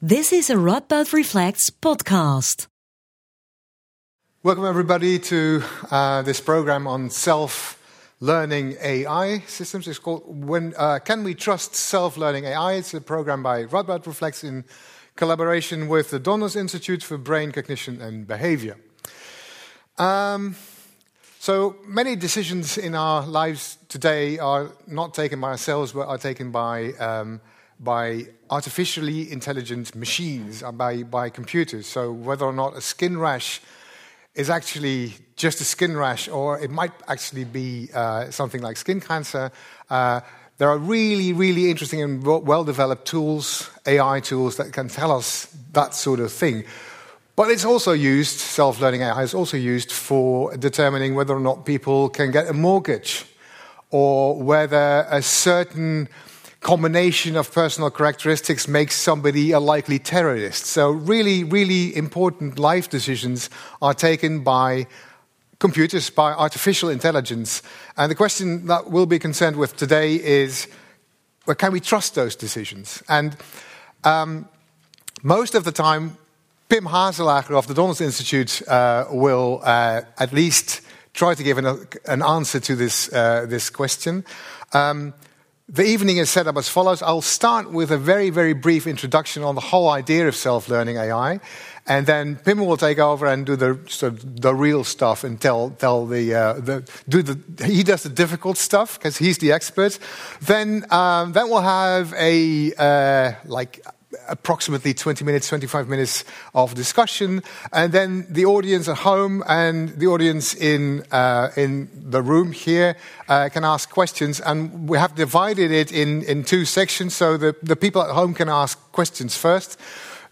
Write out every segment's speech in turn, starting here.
This is a Radboud Reflects podcast. Welcome, everybody, to uh, this program on self learning AI systems. It's called when, uh, Can We Trust Self Learning AI? It's a program by Radboud Reflects in collaboration with the Donders Institute for Brain Cognition and Behavior. Um, so many decisions in our lives today are not taken by ourselves, but are taken by um, by artificially intelligent machines, uh, by, by computers. So whether or not a skin rash is actually just a skin rash, or it might actually be uh, something like skin cancer. Uh, there are really, really interesting and well developed tools, AI tools, that can tell us that sort of thing. But it's also used, self learning AI is also used for determining whether or not people can get a mortgage or whether a certain combination of personal characteristics makes somebody a likely terrorist. So, really, really important life decisions are taken by computers, by artificial intelligence. And the question that we'll be concerned with today is well, can we trust those decisions? And um, most of the time, Pim Haselager of the Donders Institute uh, will uh, at least try to give an, an answer to this, uh, this question. Um, the evening is set up as follows. I'll start with a very, very brief introduction on the whole idea of self-learning AI, and then Pim will take over and do the sort of the real stuff and tell tell the, uh, the do the he does the difficult stuff because he's the expert. Then um, then we'll have a uh, like approximately 20 minutes, 25 minutes of discussion, and then the audience at home and the audience in, uh, in the room here uh, can ask questions. And we have divided it in, in two sections, so the, the people at home can ask questions first.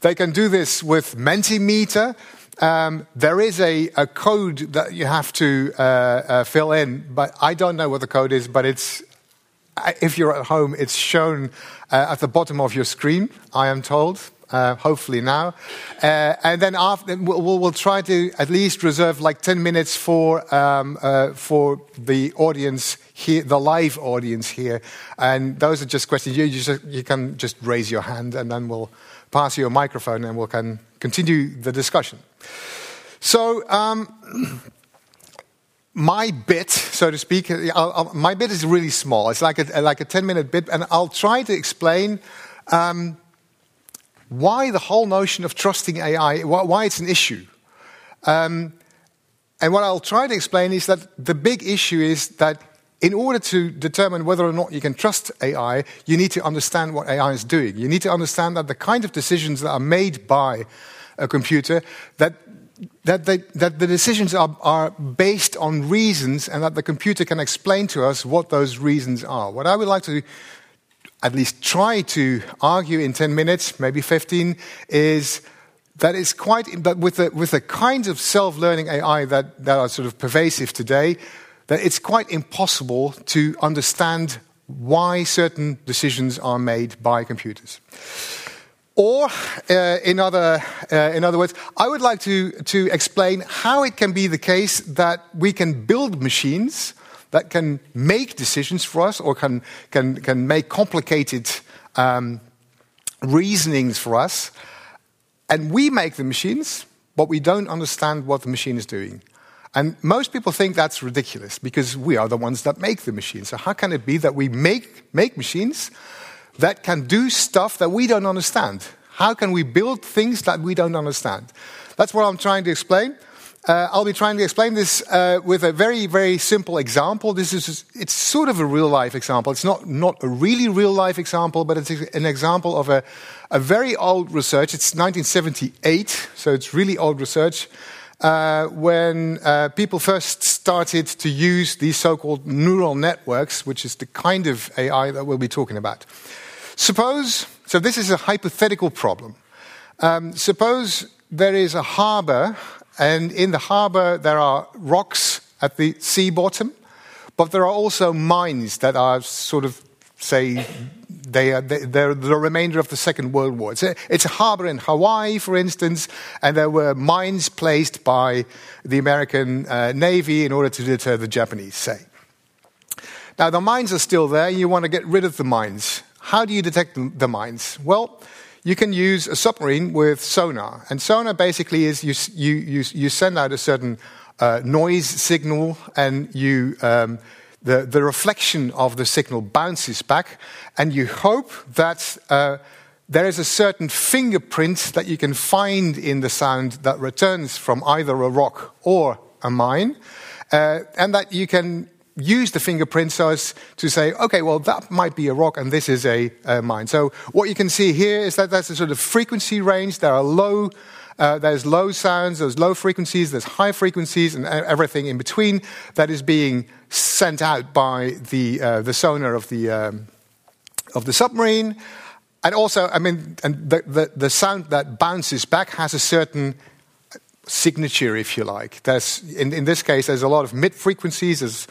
They can do this with Mentimeter. Um, there is a, a, code that you have to uh, uh fill in, but I don't know what the code is, but it's if you're at home, it's shown uh, at the bottom of your screen, I am told. Uh, hopefully now. Uh, and then after, we'll, we'll, try to at least reserve like 10 minutes for, um, uh, for the audience here, the live audience here. And those are just questions. You, you, just, you can just raise your hand and then we'll pass you a microphone and we can continue the discussion. So, um, my bit, so to speak, I'll, I'll, my bit is really small. It's like a, like a 10 minute bit, and I'll try to explain um, why the whole notion of trusting AI, why, why it's an issue. Um, and what I'll try to explain is that the big issue is that in order to determine whether or not you can trust AI, you need to understand what AI is doing. You need to understand that the kind of decisions that are made by a computer, that that, that the decisions are, are, based on reasons and that the computer can explain to us what those reasons are. What I would like to at least try to argue in 10 minutes, maybe 15, is that it's quite, that with the, with the kinds of self learning AI that, that are sort of pervasive today, that it's quite impossible to understand why certain decisions are made by computers. Or, uh, in, other, uh, in other words, I would like to, to explain how it can be the case that we can build machines that can make decisions for us or can, can, can make complicated um, reasonings for us. And we make the machines, but we don't understand what the machine is doing. And most people think that's ridiculous because we are the ones that make the machines. So, how can it be that we make, make machines? That can do stuff that we don't understand. How can we build things that we don't understand? That's what I'm trying to explain. Uh, I'll be trying to explain this uh, with a very, very simple example. This is it's sort of a real life example. It's not, not a really real life example, but it's an example of a, a very old research. It's 1978, so it's really old research. Uh, when uh, people first started to use these so called neural networks, which is the kind of AI that we'll be talking about. Suppose, so this is a hypothetical problem. Um, suppose there is a harbor, and in the harbor there are rocks at the sea bottom, but there are also mines that are sort of, say, they are, they're the remainder of the Second World War. It's a, it's a harbor in Hawaii, for instance, and there were mines placed by the American uh, Navy in order to deter the Japanese, say. Now, the mines are still there, you want to get rid of the mines. How do you detect the mines? Well, you can use a submarine with sonar. And sonar basically is you, you, you, you send out a certain uh, noise signal and you, um, the, the reflection of the signal bounces back, and you hope that uh, there is a certain fingerprint that you can find in the sound that returns from either a rock or a mine, uh, and that you can use the fingerprint as to say, okay, well, that might be a rock and this is a, mine. So what you can see here is that there's a sort of frequency range. There are low, uh, there's low sounds, there's low frequencies, there's high frequencies, and everything in between that is being sent out by the, uh, the sonar of the, um, of the submarine. And also, I mean, and the, the, the sound that bounces back has a certain signature, if you like. There's, in, in this case, there's a lot of mid frequencies, there's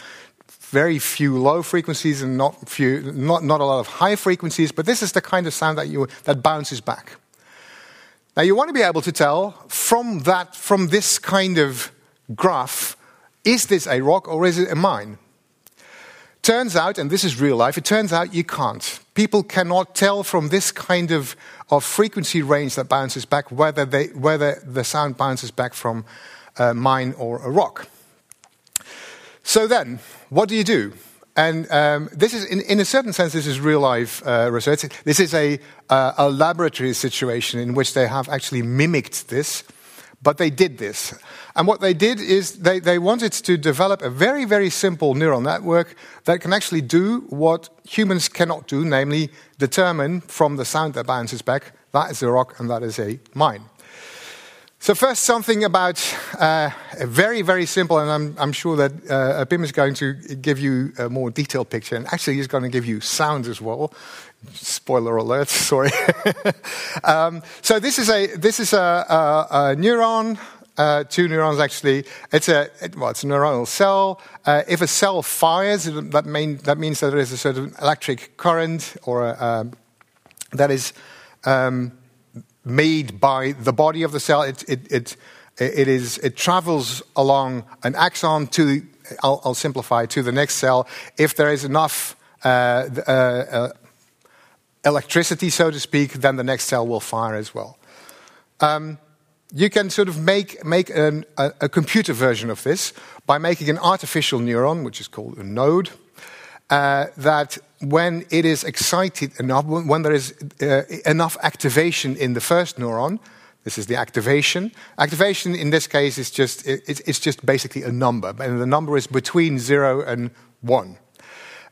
very few low frequencies and not, few, not, not a lot of high frequencies, but this is the kind of sound that, you, that bounces back. Now, you want to be able to tell from, that, from this kind of graph is this a rock or is it a mine? Turns out, and this is real life, it turns out you can't. People cannot tell from this kind of, of frequency range that bounces back whether, they, whether the sound bounces back from a mine or a rock. So then, what do you do? And um, this is, in, in, a certain sense, this is real life uh, research. This is a, uh, a laboratory situation in which they have actually mimicked this, but they did this. And what they did is they, they wanted to develop a very, very simple neural network that can actually do what humans cannot do, namely determine from the sound that bounces back that is a rock and that is a mine. So, first, something about uh, a very, very simple, and I'm, I'm sure that uh, Pim is going to give you a more detailed picture, and actually, he's going to give you sounds as well. Spoiler alert, sorry. um, so, this is a, this is a, a, a neuron uh, two neurons actually. It's a it, well, it's a neuronal cell. Uh, if a cell fires, that, mean, that means that there is a sort of electric current or a, um, that is um, made by the body of the cell. It, it, it, it, is, it travels along an axon to, I'll, I'll simplify, to the next cell. If there is enough uh, uh, uh, electricity, so to speak, then the next cell will fire as well. Um, you can sort of make, make an, a, a, computer version of this by making an artificial neuron, which is called a node, uh, that when it is excited enough, when there is uh, enough activation in the first neuron, this is the activation. Activation in this case is just, it, it's just basically a number, and the number is between zero and one.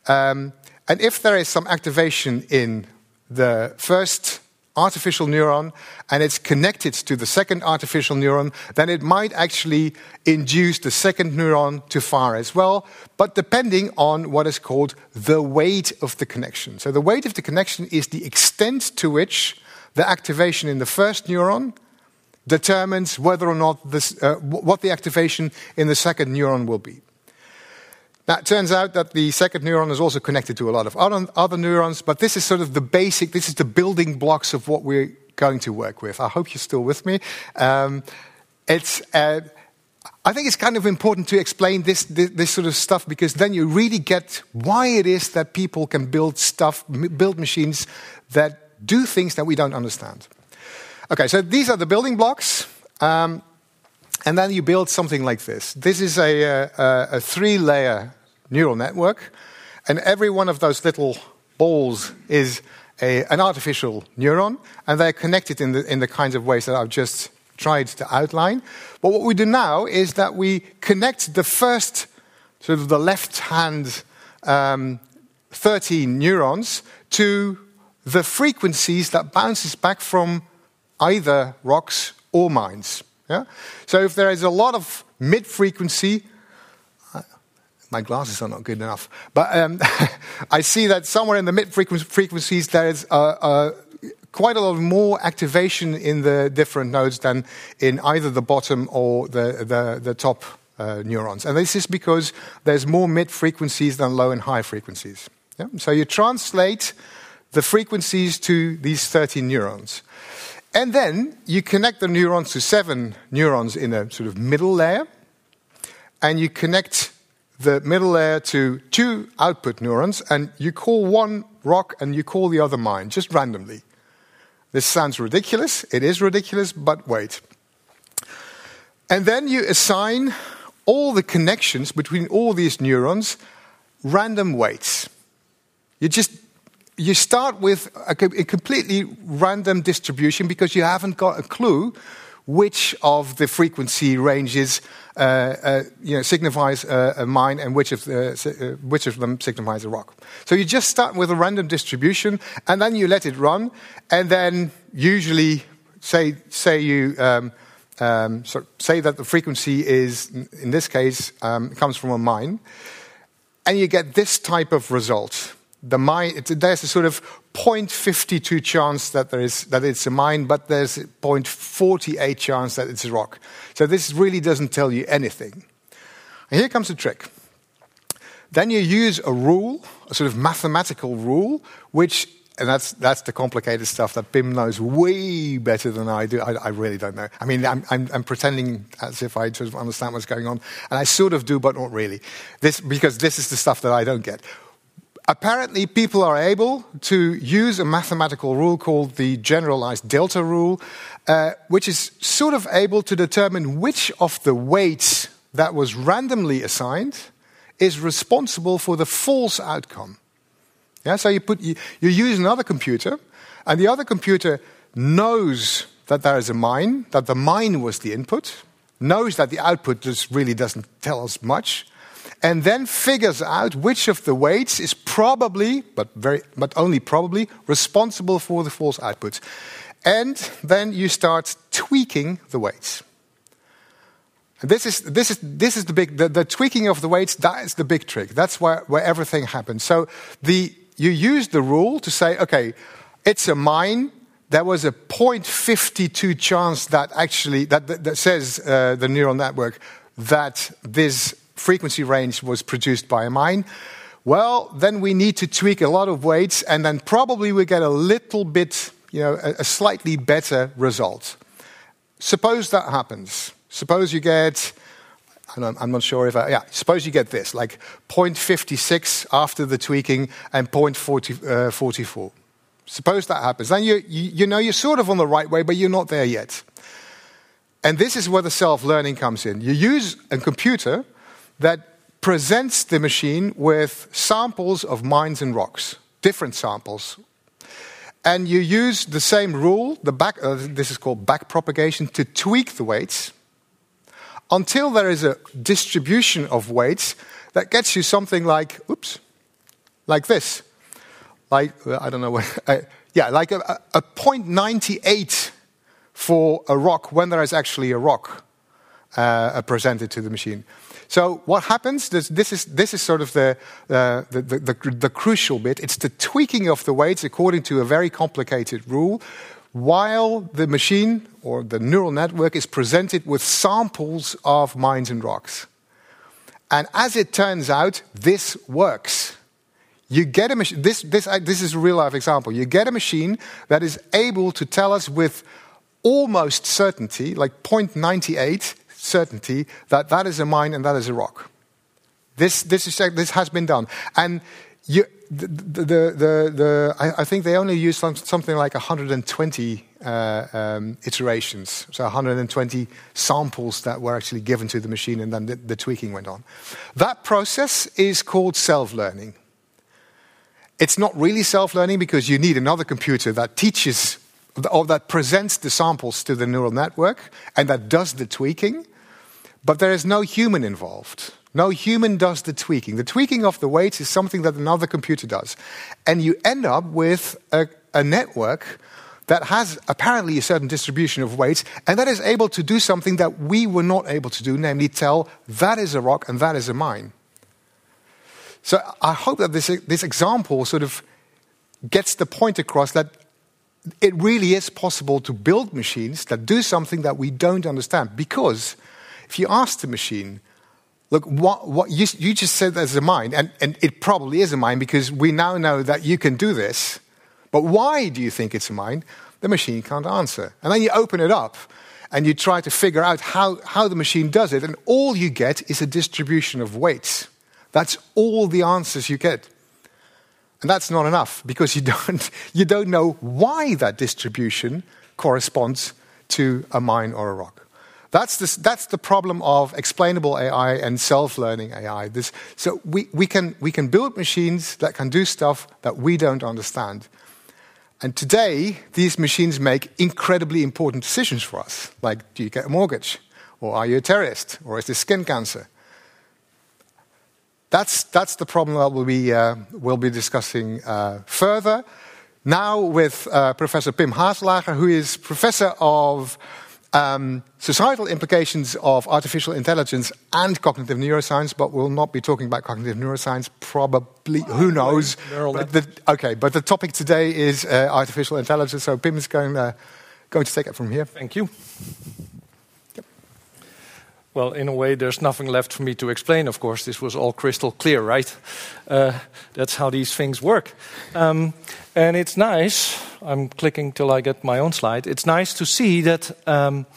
Um, and if there is some activation in the first artificial neuron and it's connected to the second artificial neuron, then it might actually induce the second neuron to fire as well, but depending on what is called the weight of the connection. So, the weight of the connection is the extent to which the activation in the first neuron determines whether or not this, uh, what the activation in the second neuron will be. Now, it turns out that the second neuron is also connected to a lot of other, other neurons, but this is sort of the basic, this is the building blocks of what we're going to work with. I hope you're still with me. Um, it's, uh, I think it's kind of important to explain this, this, this, sort of stuff because then you really get why it is that people can build stuff, build machines that do things that we don't understand. Okay, so these are the building blocks. Um, and then you build something like this. This is a, a, a three layer neural network, and every one of those little balls is a, an artificial neuron, and they're connected in the, in the kinds of ways that I've just tried to outline. But what we do now is that we connect the first, sort of the left hand um, 13 neurons to the frequencies that bounces back from either rocks or mines. Yeah? So if there is a lot of mid frequency, my glasses are not good enough, but um, I see that somewhere in the mid frequencies there is uh, uh, quite a lot more activation in the different nodes than in either the bottom or the, the, the top uh, neurons. And this is because there's more mid frequencies than low and high frequencies. Yeah? So you translate the frequencies to these 13 neurons. And then you connect the neurons to seven neurons in a sort of middle layer, and you connect the middle layer to two output neurons, and you call one rock and you call the other mine, just randomly. This sounds ridiculous. It is ridiculous, but wait. And then you assign all the connections between all these neurons random weights. You just you start with a, a completely random distribution because you haven't got a clue which of the frequency ranges uh, uh, you know, signifies a mine and which of, the, uh, which of them signifies a rock. So you just start with a random distribution and then you let it run, and then usually say, say you. Um, um, so say that the frequency is, in this case, um, comes from a mine, and you get this type of result. The mine, there's a sort of 0.52 chance that, there is, that it's a mine, but there's 0.48 chance that it's a rock. So this really doesn't tell you anything. And here comes the trick. Then you use a rule, a sort of mathematical rule, which and that's that's the complicated stuff that Pim knows way better than I do. I, I really don't know. I mean, I'm, I'm, I'm, pretending as if I sort of understand what's going on, and I sort of do, but not really. This because this is the stuff that I don't get. Apparently, people are able to use a mathematical rule called the generalized delta rule, uh, which is sort of able to determine which of the weights that was randomly assigned is responsible for the false outcome. Yeah, so you, put, you, you use another computer, and the other computer knows that there is a mine, that the mine was the input, knows that the output just really doesn't tell us much, and then figures out which of the weights is probably, but, very, but only probably, responsible for the false output. And then you start tweaking the weights. This is, this is, this is the big, the, the tweaking of the weights, that is the big trick. That's where, where everything happens. So the you use the rule to say, okay, it's a mine. There was a 0.52 chance that actually, that, that, that says uh, the neural network, that this frequency range was produced by a mine. Well, then we need to tweak a lot of weights, and then probably we get a little bit, you know, a, a slightly better result. Suppose that happens. Suppose you get I'm not sure if I, yeah, suppose you get this, like 0.56 after the tweaking and 0.44. Uh, suppose that happens. Then you, you, you know you're sort of on the right way, but you're not there yet. And this is where the self learning comes in. You use a computer that presents the machine with samples of mines and rocks, different samples. And you use the same rule, the back, uh, this is called back propagation, to tweak the weights until there is a distribution of weights that gets you something like, oops, like this. Like, I don't know what, uh, yeah, like a, a 0.98 for a rock when there is actually a rock uh, presented to the machine. So what happens? This, this, is, this is sort of the, uh, the, the, the, the crucial bit. It's the tweaking of the weights according to a very complicated rule, while the machine or the neural network is presented with samples of mines and rocks. And as it turns out, this works. You get a machine, this, this, uh, this is a real life example. You get a machine that is able to tell us with almost certainty, like 0.98 certainty, that that is a mine and that is a rock. This, this, is, this has been done. And you, the, the, the, the, I, I think they only used some, something like 120 uh, um, iterations, so 120 samples that were actually given to the machine, and then the, the tweaking went on. That process is called self learning. It's not really self learning because you need another computer that teaches or that presents the samples to the neural network and that does the tweaking, but there is no human involved. No human does the tweaking. The tweaking of the weights is something that another computer does. And you end up with a, a network that has apparently a certain distribution of weights and that is able to do something that we were not able to do, namely tell that is a rock and that is a mine. So I hope that this, this example sort of gets the point across that it really is possible to build machines that do something that we don't understand. Because if you ask the machine, look, what, what you, you just said there's a mine, and, and it probably is a mine because we now know that you can do this. But why do you think it's a mine? The machine can't answer. And then you open it up and you try to figure out how, how the machine does it, and all you get is a distribution of weights. That's all the answers you get. And that's not enough because you don't, you don't know why that distribution corresponds to a mine or a rock. That's, this, that's the problem of explainable AI and self learning AI. This, so we, we, can, we can build machines that can do stuff that we don't understand. And today, these machines make incredibly important decisions for us, like do you get a mortgage? Or are you a terrorist? Or is this skin cancer? That's, that's the problem that we'll be, uh, we'll be discussing uh, further. Now, with uh, Professor Pim Haselager, who is professor of um, societal implications of artificial intelligence and cognitive neuroscience, but we'll not be talking about cognitive neuroscience, probably, who knows. But the, okay, but the topic today is uh, artificial intelligence, so Pim is going, uh, going to take it from here. Thank you. Well, in a way, there's nothing left for me to explain, of course. This was all crystal clear, right? Uh, that's how these things work. Um, and it's nice, I'm clicking till I get my own slide. It's nice to see that um,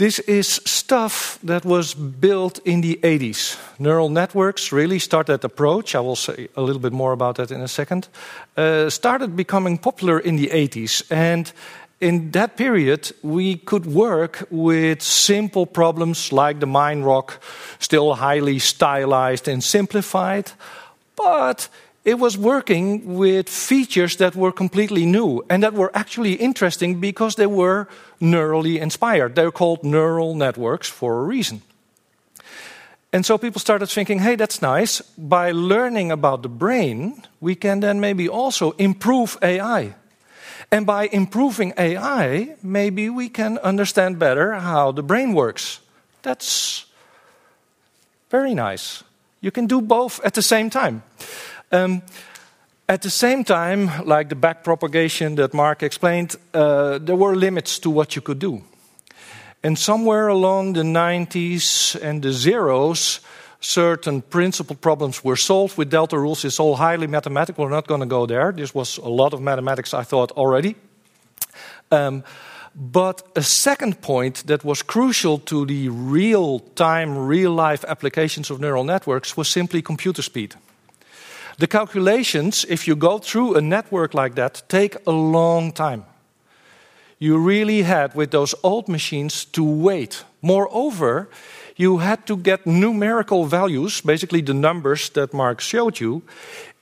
this is stuff that was built in the 80s. Neural networks really started that approach. I will say a little bit more about that in a second. Uh, started becoming popular in the 80s. And in that period, we could work with simple problems like the mine rock, still highly stylized and simplified, but it was working with features that were completely new and that were actually interesting because they were neurally inspired. They're called neural networks for a reason. And so people started thinking, hey, that's nice. By learning about the brain, we can then maybe also improve AI. And by improving AI, maybe we can understand better how the brain works. That's very nice. You can do both at the same time. Um, at the same time, like the backpropagation that Mark explained, uh, there were limits to what you could do. And somewhere along the 90s and the zeros, certain principal problems were solved with delta rules. It's all highly mathematical. We're not going to go there. This was a lot of mathematics, I thought, already. Um, but a second point that was crucial to the real time, real life applications of neural networks was simply computer speed. The calculations, if you go through a network like that, take a long time. You really had, with those old machines, to wait. Moreover, you had to get numerical values, basically the numbers that Mark showed you,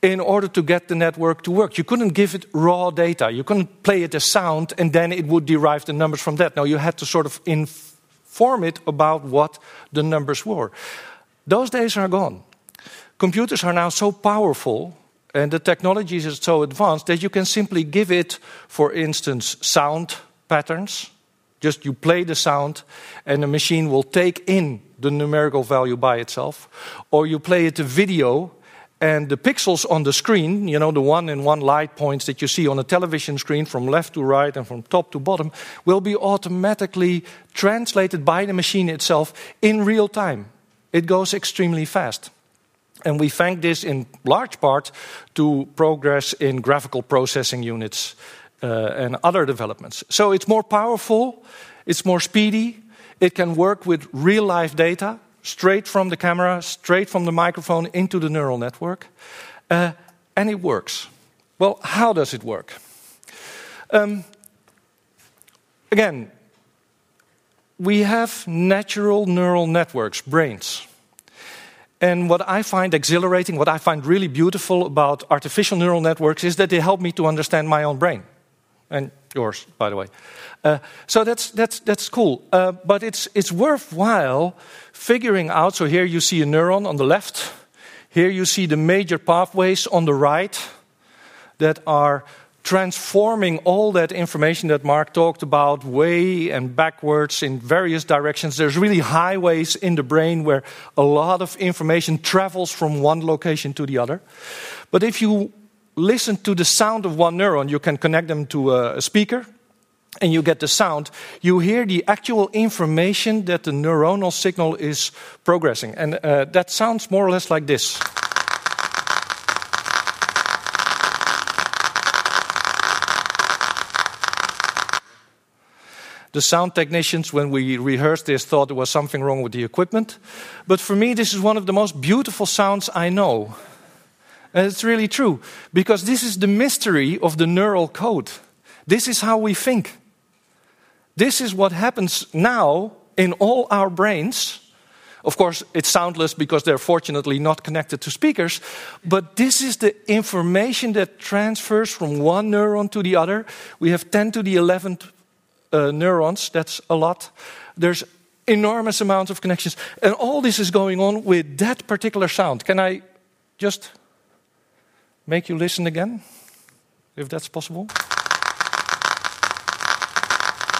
in order to get the network to work. You couldn't give it raw data. You couldn't play it as sound and then it would derive the numbers from that. No, you had to sort of inform it about what the numbers were. Those days are gone. Computers are now so powerful and the technology is so advanced that you can simply give it, for instance, sound patterns just you play the sound, and the machine will take in the numerical value by itself. Or you play it a video, and the pixels on the screen, you know, the one in one light points that you see on a television screen from left to right and from top to bottom, will be automatically translated by the machine itself in real time. It goes extremely fast. And we thank this in large part to progress in graphical processing units and other developments. So it's more powerful, it's more speedy, it can work with real life data straight from the camera, straight from the microphone into the neural network, uh, and it works. Well, how does it work? Um, again, we have natural neural networks, brains. And what I find exhilarating, what I find really beautiful about artificial neural networks is that they help me to understand my own brain and yours, by the way. Uh, so that's, that's, that's cool. Uh, but it's, it's worthwhile figuring out. So here you see a neuron on the left. Here you see the major pathways on the right that are transforming all that information that Mark talked about way and backwards in various directions. There's really highways in the brain where a lot of information travels from one location to the other. But if you listen to the sound of one neuron, you can connect them to a speaker and you get the sound, you hear the actual information that the neuronal signal is progressing. And uh, that sounds more or less like this. The sound technicians, when we rehearsed this, thought there was something wrong with the equipment. But for me, this is one of the most beautiful sounds I know. And it's really true, because this is the mystery of the neural code. This is how we think. This is what happens now in all our brains. Of course, it's soundless because they're fortunately not connected to speakers, but this is the information that transfers from one neuron to the other. We have 10 to the 11th uh, neurons, that's a lot. There's enormous amounts of connections, and all this is going on with that particular sound. Can I just make you listen again, if that's possible?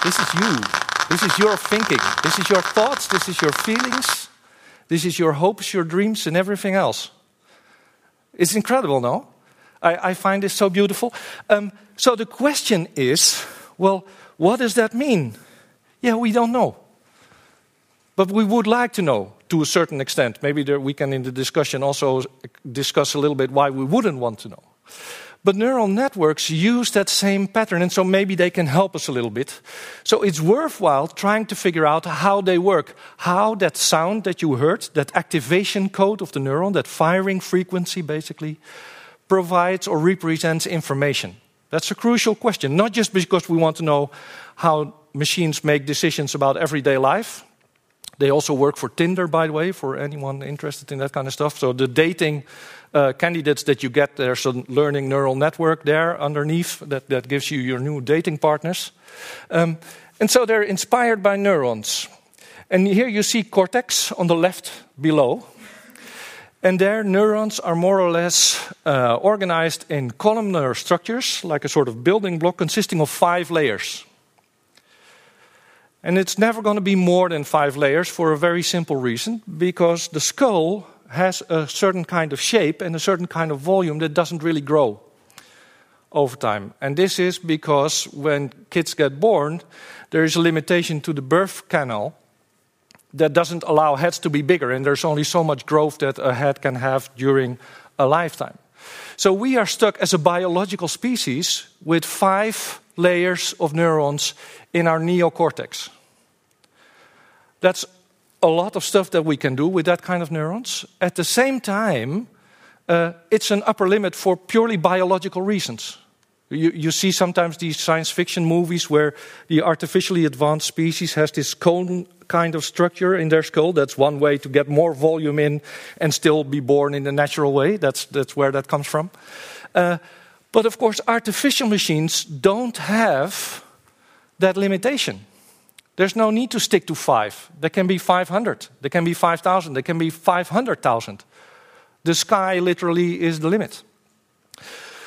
This is you. This is your thinking. This is your thoughts. This is your feelings. This is your hopes, your dreams, and everything else. It's incredible, no? I, I find this so beautiful. Um, so the question is well, what does that mean? Yeah, we don't know. But we would like to know to a certain extent. Maybe there, we can, in the discussion, also discuss a little bit why we wouldn't want to know. But neural networks use that same pattern, and so maybe they can help us a little bit. So it's worthwhile trying to figure out how they work, how that sound that you heard, that activation code of the neuron, that firing frequency basically, provides or represents information. That's a crucial question, not just because we want to know how machines make decisions about everyday life. They also work for Tinder, by the way, for anyone interested in that kind of stuff. So the dating uh, candidates that you get, there's a learning neural network there underneath that, that gives you your new dating partners. Um, and so they're inspired by neurons. And here you see cortex on the left below. And there, neurons are more or less uh, organized in columnar structures, like a sort of building block consisting of five layers. And it's never going to be more than five layers for a very simple reason because the skull has a certain kind of shape and a certain kind of volume that doesn't really grow over time. And this is because when kids get born, there is a limitation to the birth canal that doesn't allow heads to be bigger, and there's only so much growth that a head can have during a lifetime. So we are stuck as a biological species with five layers of neurons in our neocortex. That's a lot of stuff that we can do with that kind of neurons. At the same time, uh, it's an upper limit for purely biological reasons. You, you, see sometimes these science fiction movies where the artificially advanced species has this cone kind of structure in their skull. That's one way to get more volume in and still be born in the natural way. That's, that's where that comes from. Uh, but of course, artificial machines don't have that limitation. There's no need to stick to five. There can be 500, there can be 5,000, there can be 500,000. The sky literally is the limit.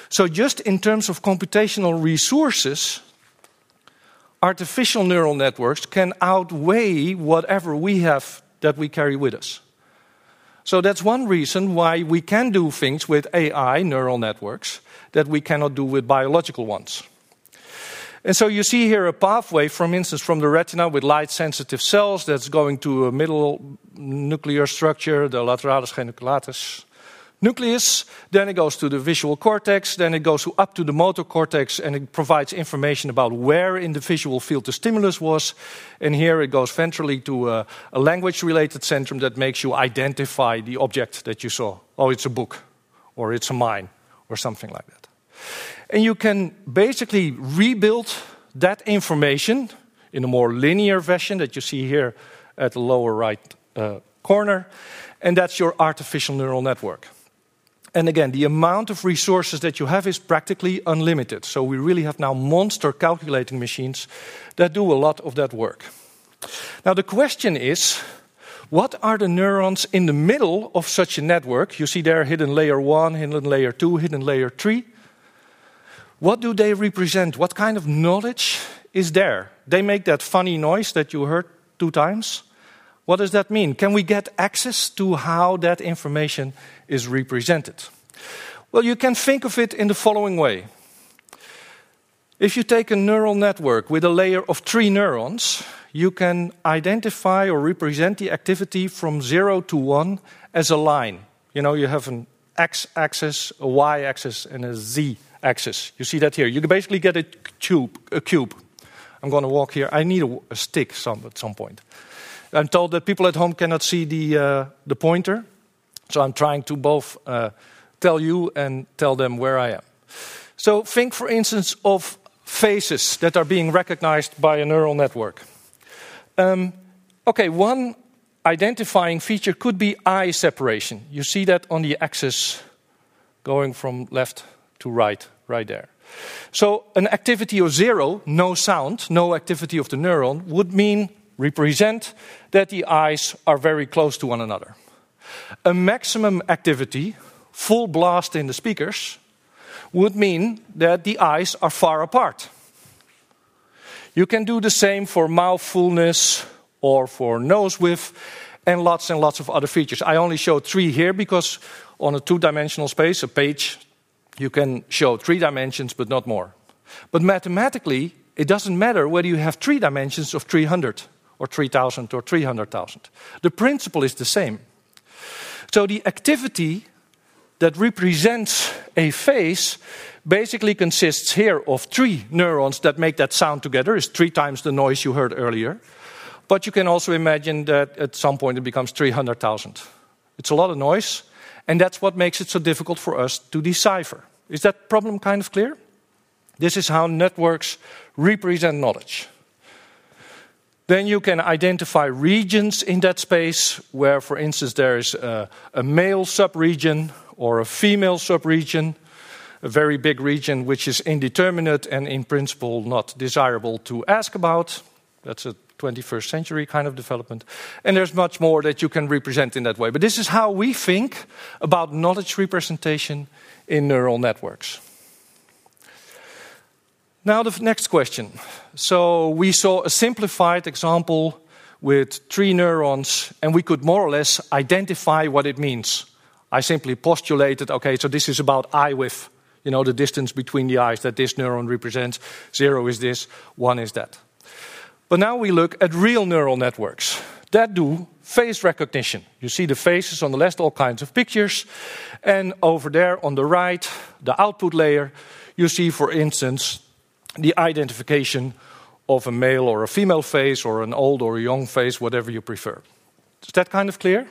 So, just in terms of computational resources, artificial neural networks can outweigh whatever we have that we carry with us. So, that's one reason why we can do things with AI neural networks that we cannot do with biological ones. And so you see here a pathway, for instance, from the retina with light sensitive cells that's going to a middle nuclear structure, the lateralis geniculatus nucleus. Then it goes to the visual cortex. Then it goes up to the motor cortex and it provides information about where in the visual field the stimulus was. And here it goes ventrally to a, a language related centrum that makes you identify the object that you saw. Oh, it's a book, or it's a mine, or something like that. And you can basically rebuild that information in a more linear fashion that you see here at the lower right uh, corner, and that's your artificial neural network. And again, the amount of resources that you have is practically unlimited. So we really have now monster calculating machines that do a lot of that work. Now, the question is what are the neurons in the middle of such a network? You see there hidden layer one, hidden layer two, hidden layer three. What do they represent? What kind of knowledge is there? They make that funny noise that you heard two times. What does that mean? Can we get access to how that information is represented? Well, you can think of it in the following way. If you take a neural network with a layer of three neurons, you can identify or represent the activity from zero to one as a line. You know, you have an x axis, a y axis, and a z axis. You see that here. You can basically get a cube. A cube. I'm going to walk here. I need a, a stick some, at some point. I'm told that people at home cannot see the, uh, the pointer, so I'm trying to both uh, tell you and tell them where I am. So think, for instance, of faces that are being recognized by a neural network. Um, okay, one identifying feature could be eye separation. You see that on the axis going from left to right, right there. So an activity of zero, no sound, no activity of the neuron, would mean represent that the eyes are very close to one another. A maximum activity, full blast in the speakers, would mean that the eyes are far apart. You can do the same for mouth fullness or for nose width and lots and lots of other features. I only show three here because on a two dimensional space, a page, you can show three dimensions but not more. But mathematically, it doesn't matter whether you have three dimensions of 300 or 3000 or 300,000. The principle is the same. So the activity that represents a face basically consists here of three neurons that make that sound together, is three times the noise you heard earlier. But you can also imagine that at some point it becomes 300,000. It's a lot of noise, and that's what makes it so difficult for us to decipher. Is that problem kind of clear? This is how networks represent knowledge. Then you can identify regions in that space where, for instance, there is a, a male subregion or a female subregion, a very big region which is indeterminate and in principle not desirable to ask about. That's a 21st century kind of development. And there's much more that you can represent in that way. But this is how we think about knowledge representation in neural networks. Now, the next question. So, we saw a simplified example with three neurons, and we could more or less identify what it means. I simply postulated okay, so this is about eye width, you know, the distance between the eyes that this neuron represents. Zero is this, one is that. But now we look at real neural networks that do face recognition. You see the faces on the left, all kinds of pictures. And over there on the right, the output layer, you see, for instance, the identification of a male or a female face, or an old or a young face, whatever you prefer. Is that kind of clear?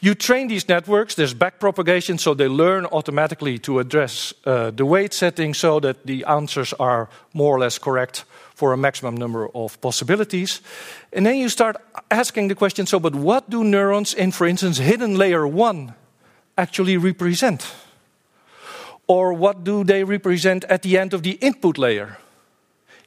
You train these networks, there's backpropagation, so they learn automatically to address uh, the weight setting so that the answers are more or less correct for a maximum number of possibilities. And then you start asking the question so, but what do neurons in, for instance, hidden layer one actually represent? Or what do they represent at the end of the input layer?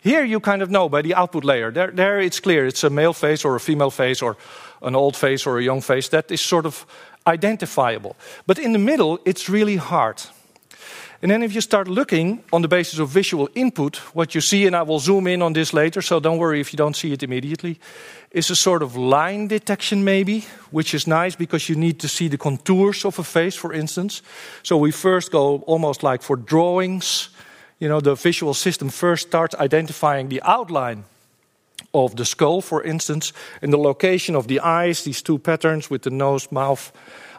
Here you kind of know by the output layer. There, there it's clear it's a male face or a female face or an old face or a young face. That is sort of identifiable. But in the middle, it's really hard. And then if you start looking on the basis of visual input, what you see, and I will zoom in on this later, so don't worry if you don't see it immediately, is a sort of line detection, maybe, which is nice because you need to see the contours of a face, for instance. So we first go almost like for drawings. You know, the visual system first starts identifying the outline of the skull, for instance, and the location of the eyes, these two patterns with the nose, mouth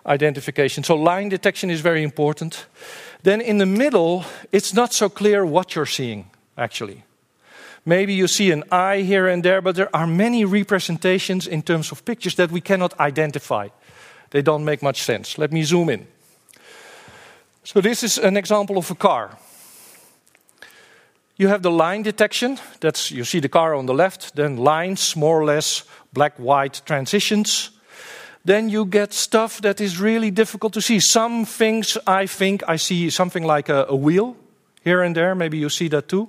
identification. So line detection is very important. Then in the middle, it's not so clear what you're seeing, actually. Maybe you see an eye here and there, but there are many representations in terms of pictures that we cannot identify. They don't make much sense. Let me zoom in. So, this is an example of a car. You have the line detection. That's you see the car on the left, then lines, more or less black white transitions then you get stuff that is really difficult to see. Some things I think I see something like a, a, wheel here and there, maybe you see that too.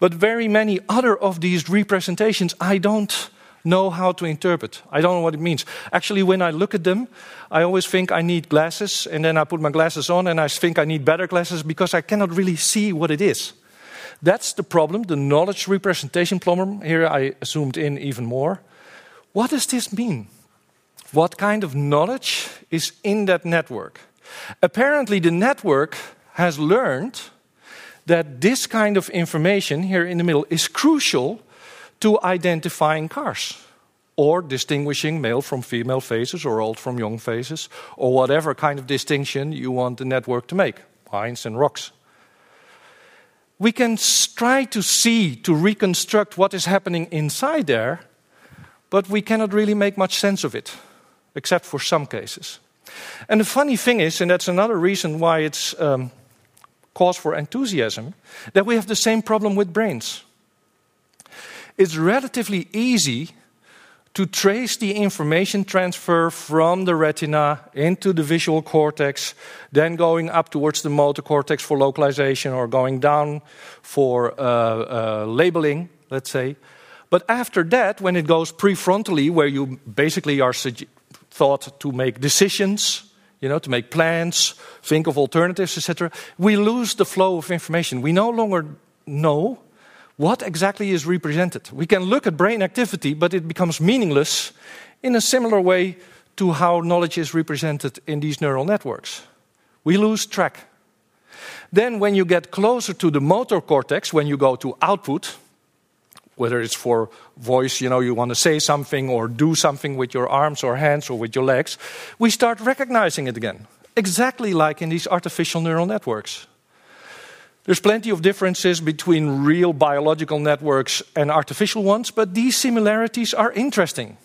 But very many other of these representations I don't know how to interpret. I don't know what it means. Actually, when I look at them, I always think I need glasses, and then I put my glasses on and I think I need better glasses because I cannot really see what it is. That's the problem, the knowledge representation problem. Here I zoomed in even more. What does this mean? What kind of knowledge is in that network. Apparently, the network has learned that this kind of information here in the middle is crucial to identifying cars or distinguishing male from female faces or old from young faces or whatever kind of distinction you want the network to make, pines and rocks. We can try to see, to reconstruct what is happening inside there, but we cannot really make much sense of it except for some cases. And the funny thing is, and that's another reason why it's um, cause for enthusiasm, that we have the same problem with brains. It's relatively easy to trace the information transfer from the retina into the visual cortex, then going up towards the motor cortex for localization or going down for uh, uh, labeling, let's say. But after that, when it goes prefrontally, where you basically are thought to make decisions, you know, to make plans, think of alternatives, etc., we lose the flow of information. We no longer know what exactly is represented. We can look at brain activity, but it becomes meaningless in a similar way to how knowledge is represented in these neural networks. We lose track. Then, when you get closer to the motor cortex, when you go to output, whether it's for voice, you know, you want to say something or do something with your arms or hands or with your legs, we start recognizing it again, exactly like in these artificial neural networks. There's plenty of differences between real biological networks and artificial ones, but these similarities are interesting.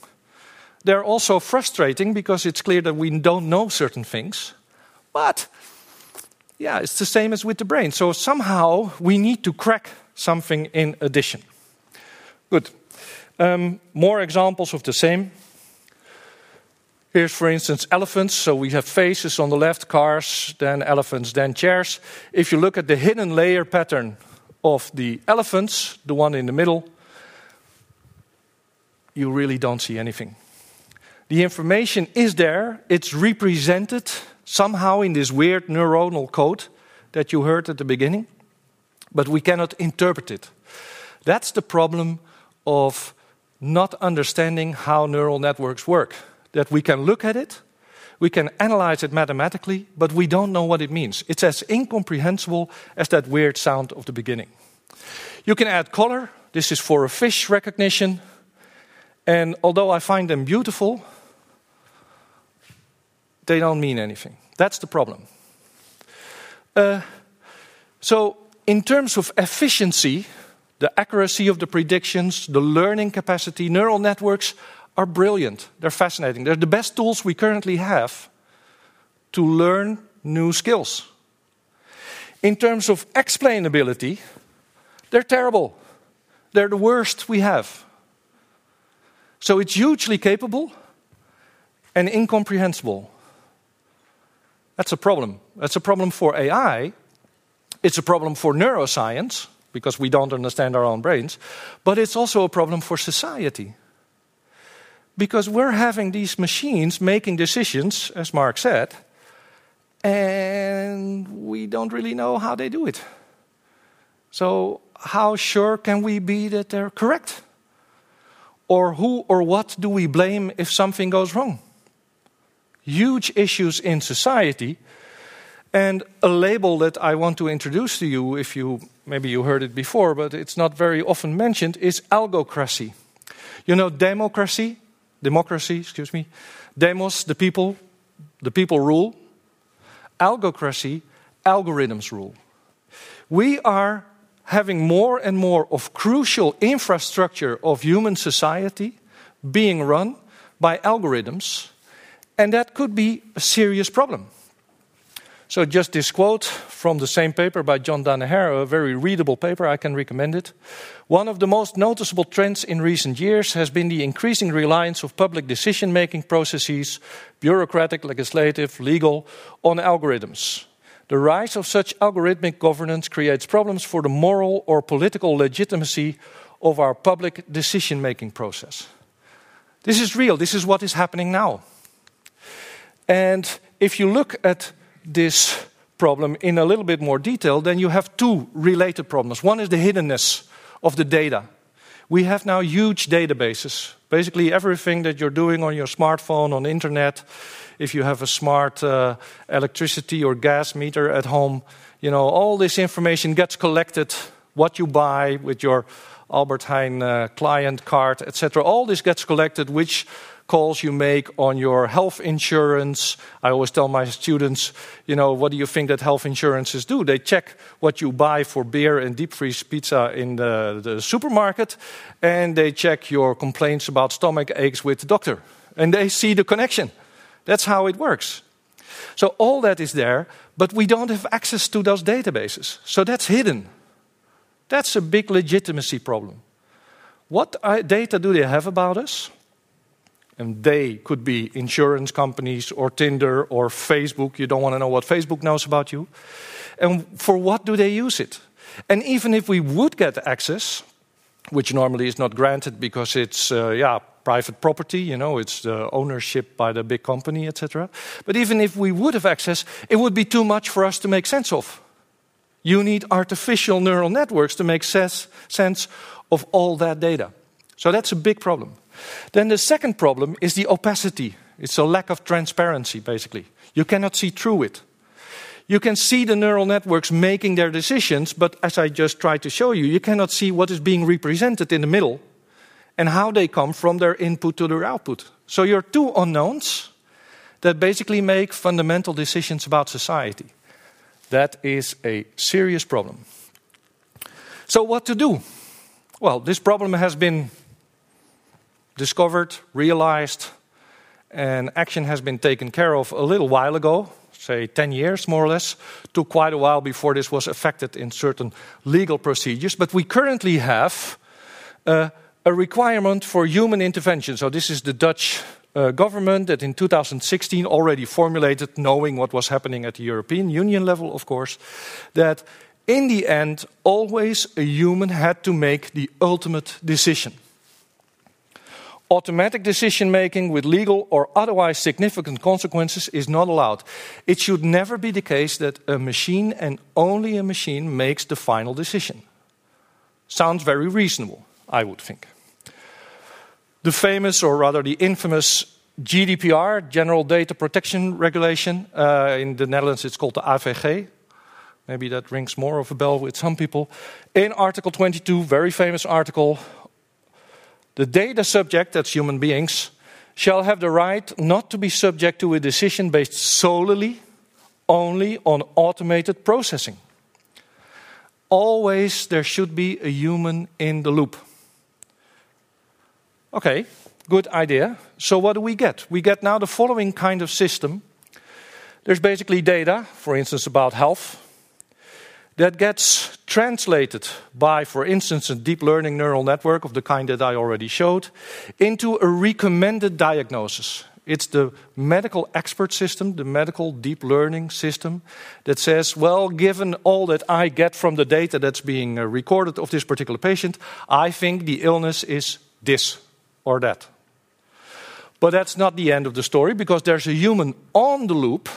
They're also frustrating because it's clear that we don't know certain things. But, yeah, it's the same as with the brain. So somehow we need to crack something in addition. Good. Um, more examples of the same. Here's, for instance, elephants. So we have faces on the left, cars, then elephants, then chairs. If you look at the hidden layer pattern of the elephants, the one in the middle, you really don't see anything. The information is there, it's represented somehow in this weird neuronal code that you heard at the beginning, but we cannot interpret it. That's the problem of not understanding how neural networks work that we can look at it, we can analyze it mathematically, but we don't know what it means. It's as incomprehensible as that weird sound of the beginning. You can add color. This is for a fish recognition. And although I find them beautiful, they don't mean anything. That's the problem. Uh, so, in terms of efficiency, the accuracy of the predictions, the learning capacity, neural networks are brilliant. They're fascinating. They're the best tools we currently have to learn new skills. In terms of explainability, they're terrible. They're the worst we have. So it's hugely capable and incomprehensible. That's a problem. That's a problem for AI. It's a problem for neuroscience because we don't understand our own brains. But it's also a problem for society because we're having these machines making decisions, as Mark said, and we don't really know how they do it. So, how sure can we be that they're correct? Or who or what do we blame if something goes wrong? Huge issues in society. And a label that I want to introduce to you, if you maybe you heard it before, but it's not very often mentioned, is algocracy. You know, democracy, democracy, excuse me, demos, the people, the people rule, algocracy, algorithms rule. We are having more and more of crucial infrastructure of human society being run by algorithms, and that could be a serious problem. So, just this quote from the same paper by John Danaher, a very readable paper, I can recommend it. One of the most noticeable trends in recent years has been the increasing reliance of public decision making processes, bureaucratic, legislative, legal, on algorithms. The rise of such algorithmic governance creates problems for the moral or political legitimacy of our public decision making process. This is real, this is what is happening now. And if you look at this problem in a little bit more detail, then you have two related problems. One is the hiddenness of the data. We have now huge databases. Basically, everything that you're doing on your smartphone, on internet, if you have a smart uh, electricity or gas meter at home, you know, all this information gets collected. What you buy with your Albert Heijn uh, client card, etc. All this gets collected, which calls you make on your health insurance. I always tell my students, you know, what do you think that health insurances do? They check what you buy for beer and deep freeze pizza in the, the supermarket, and they check your complaints about stomach aches with the doctor. And they see the connection. That's how it works. So all that is there, but we don't have access to those databases. So that's hidden. That's a big legitimacy problem. What uh, data do they have about us? And they could be insurance companies or Tinder or Facebook. You don't want to know what Facebook knows about you. And for what do they use it? And even if we would get access, which normally is not granted because it's, uh, yeah, private property, you know, it's the ownership by the big company, etc. But even if we would have access, it would be too much for us to make sense of. You need artificial neural networks to make sense of all that data. So that's a big problem. Then the second problem is the opacity. It's a lack of transparency, basically. You cannot see through it. You can see the neural networks making their decisions, but as I just tried to show you, you cannot see what is being represented in the middle and how they come from their input to their output. So you're two unknowns that basically make fundamental decisions about society. That is a serious problem. So, what to do? Well, this problem has been discovered, realized, and action has been taken care of a little while ago, say 10 years more or less. Took quite a while before this was affected in certain legal procedures, but we currently have uh, a requirement for human intervention. So, this is the Dutch uh, government that in 2016 already formulated, knowing what was happening at the European Union level, of course, that in the end, always a human had to make the ultimate decision. Automatic decision making with legal or otherwise significant consequences is not allowed. It should never be the case that a machine and only a machine makes the final decision. Sounds very reasonable, I would think. The famous, or rather the infamous GDPR, General Data Protection Regulation, uh, in the Netherlands it's called the AVG. Maybe that rings more of a bell with some people. In Article 22, very famous article, the data subject, that's human beings, shall have the right not to be subject to a decision based solely only on automated processing. Always there should be a human in the loop. Okay, good idea. So, what do we get? We get now the following kind of system. There's basically data, for instance, about health, that gets translated by, for instance, a deep learning neural network of the kind that I already showed, into a recommended diagnosis. It's the medical expert system, the medical deep learning system, that says, well, given all that I get from the data that's being uh, recorded of this particular patient, I think the illness is this or that. But that's not the end of the story because there's a human on the loop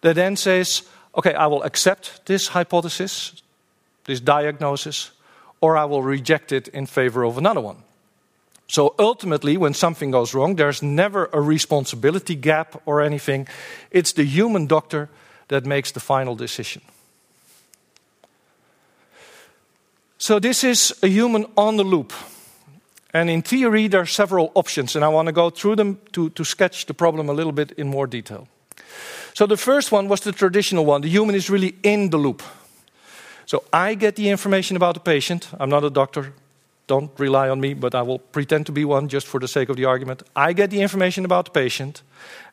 that then says, okay, I will accept this hypothesis, this diagnosis, or I will reject it in favor of another one. So ultimately, when something goes wrong, there's never a responsibility gap or anything. It's the human doctor that makes the final decision. So, this is a human on the loop. And in theory, there are several options, and I want to go through them to, to sketch the problem a little bit in more detail. So the first one was the traditional one. The human is really in the loop. So I get the information about the patient. I'm not a doctor. Don't rely on me, but I will pretend to be one just for the sake of the argument. I get the information about the patient,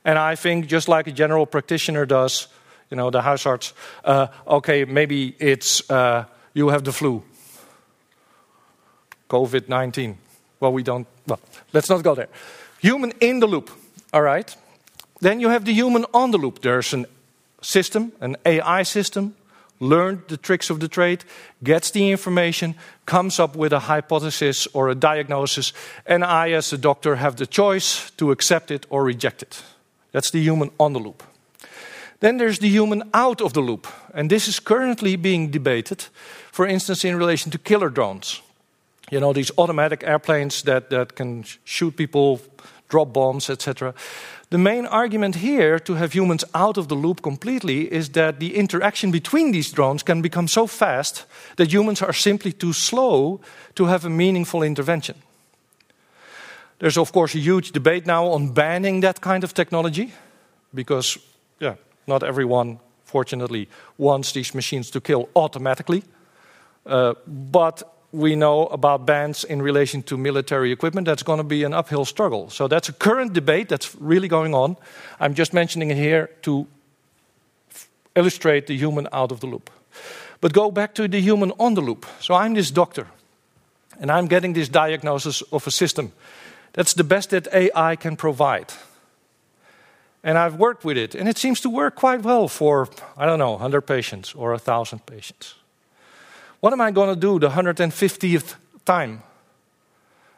and I think just like a general practitioner does, you know, the huisarts, uh, okay, maybe it's uh, you have the flu, COVID 19. Well, we don't, well, let's not go there. Human in the loop, all right? Then you have the human on the loop. There's a system, an AI system, learned the tricks of the trade, gets the information, comes up with a hypothesis or a diagnosis, and I, as a doctor, have the choice to accept it or reject it. That's the human on the loop. Then there's the human out of the loop, and this is currently being debated, for instance, in relation to killer drones. You know, these automatic airplanes that, that can shoot people, drop bombs, etc. The main argument here to have humans out of the loop completely is that the interaction between these drones can become so fast that humans are simply too slow to have a meaningful intervention. There's, of course, a huge debate now on banning that kind of technology because, yeah, not everyone, fortunately, wants these machines to kill automatically. Uh, but we know about bans in relation to military equipment, that's going to be an uphill struggle. So that's a current debate that's really going on. I'm just mentioning it here to illustrate the human out of the loop. But go back to the human on the loop. So I'm this doctor, and I'm getting this diagnosis of a system. That's the best that AI can provide. And I've worked with it, and it seems to work quite well for, I don't know, 100 patients or 1,000 patients. What am I going to do the 150th time?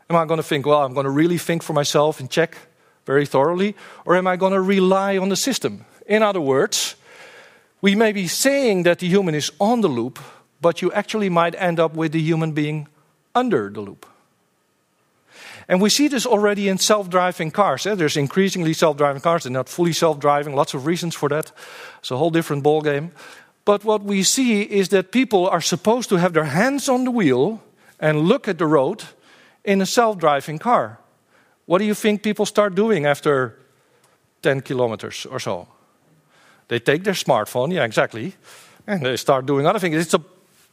Am I going to think, well, I'm going to really think for myself and check very thoroughly? Or am I going to rely on the system? In other words, we may be saying that the human is on the loop, but you actually might end up with the human being under the loop. And we see this already in self driving cars. Eh? There's increasingly self driving cars. They're not fully self driving, lots of reasons for that. It's a whole different ballgame. But what we see is that people are supposed to have their hands on the wheel and look at the road in a self driving car. What do you think people start doing after 10 kilometers or so? They take their smartphone, yeah, exactly, and they start doing other things. It's a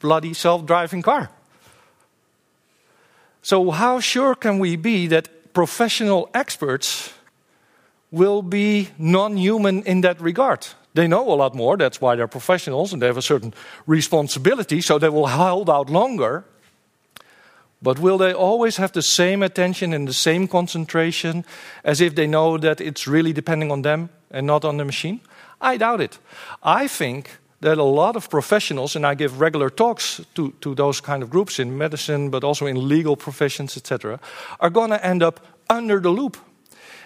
bloody self driving car. So, how sure can we be that professional experts will be non human in that regard? They know a lot more, that's why they're professionals and they have a certain responsibility, so they will hold out longer. But will they always have the same attention and the same concentration as if they know that it's really depending on them and not on the machine? I doubt it. I think that a lot of professionals, and I give regular talks to, to those kind of groups in medicine, but also in legal professions, etc., are going to end up under the loop.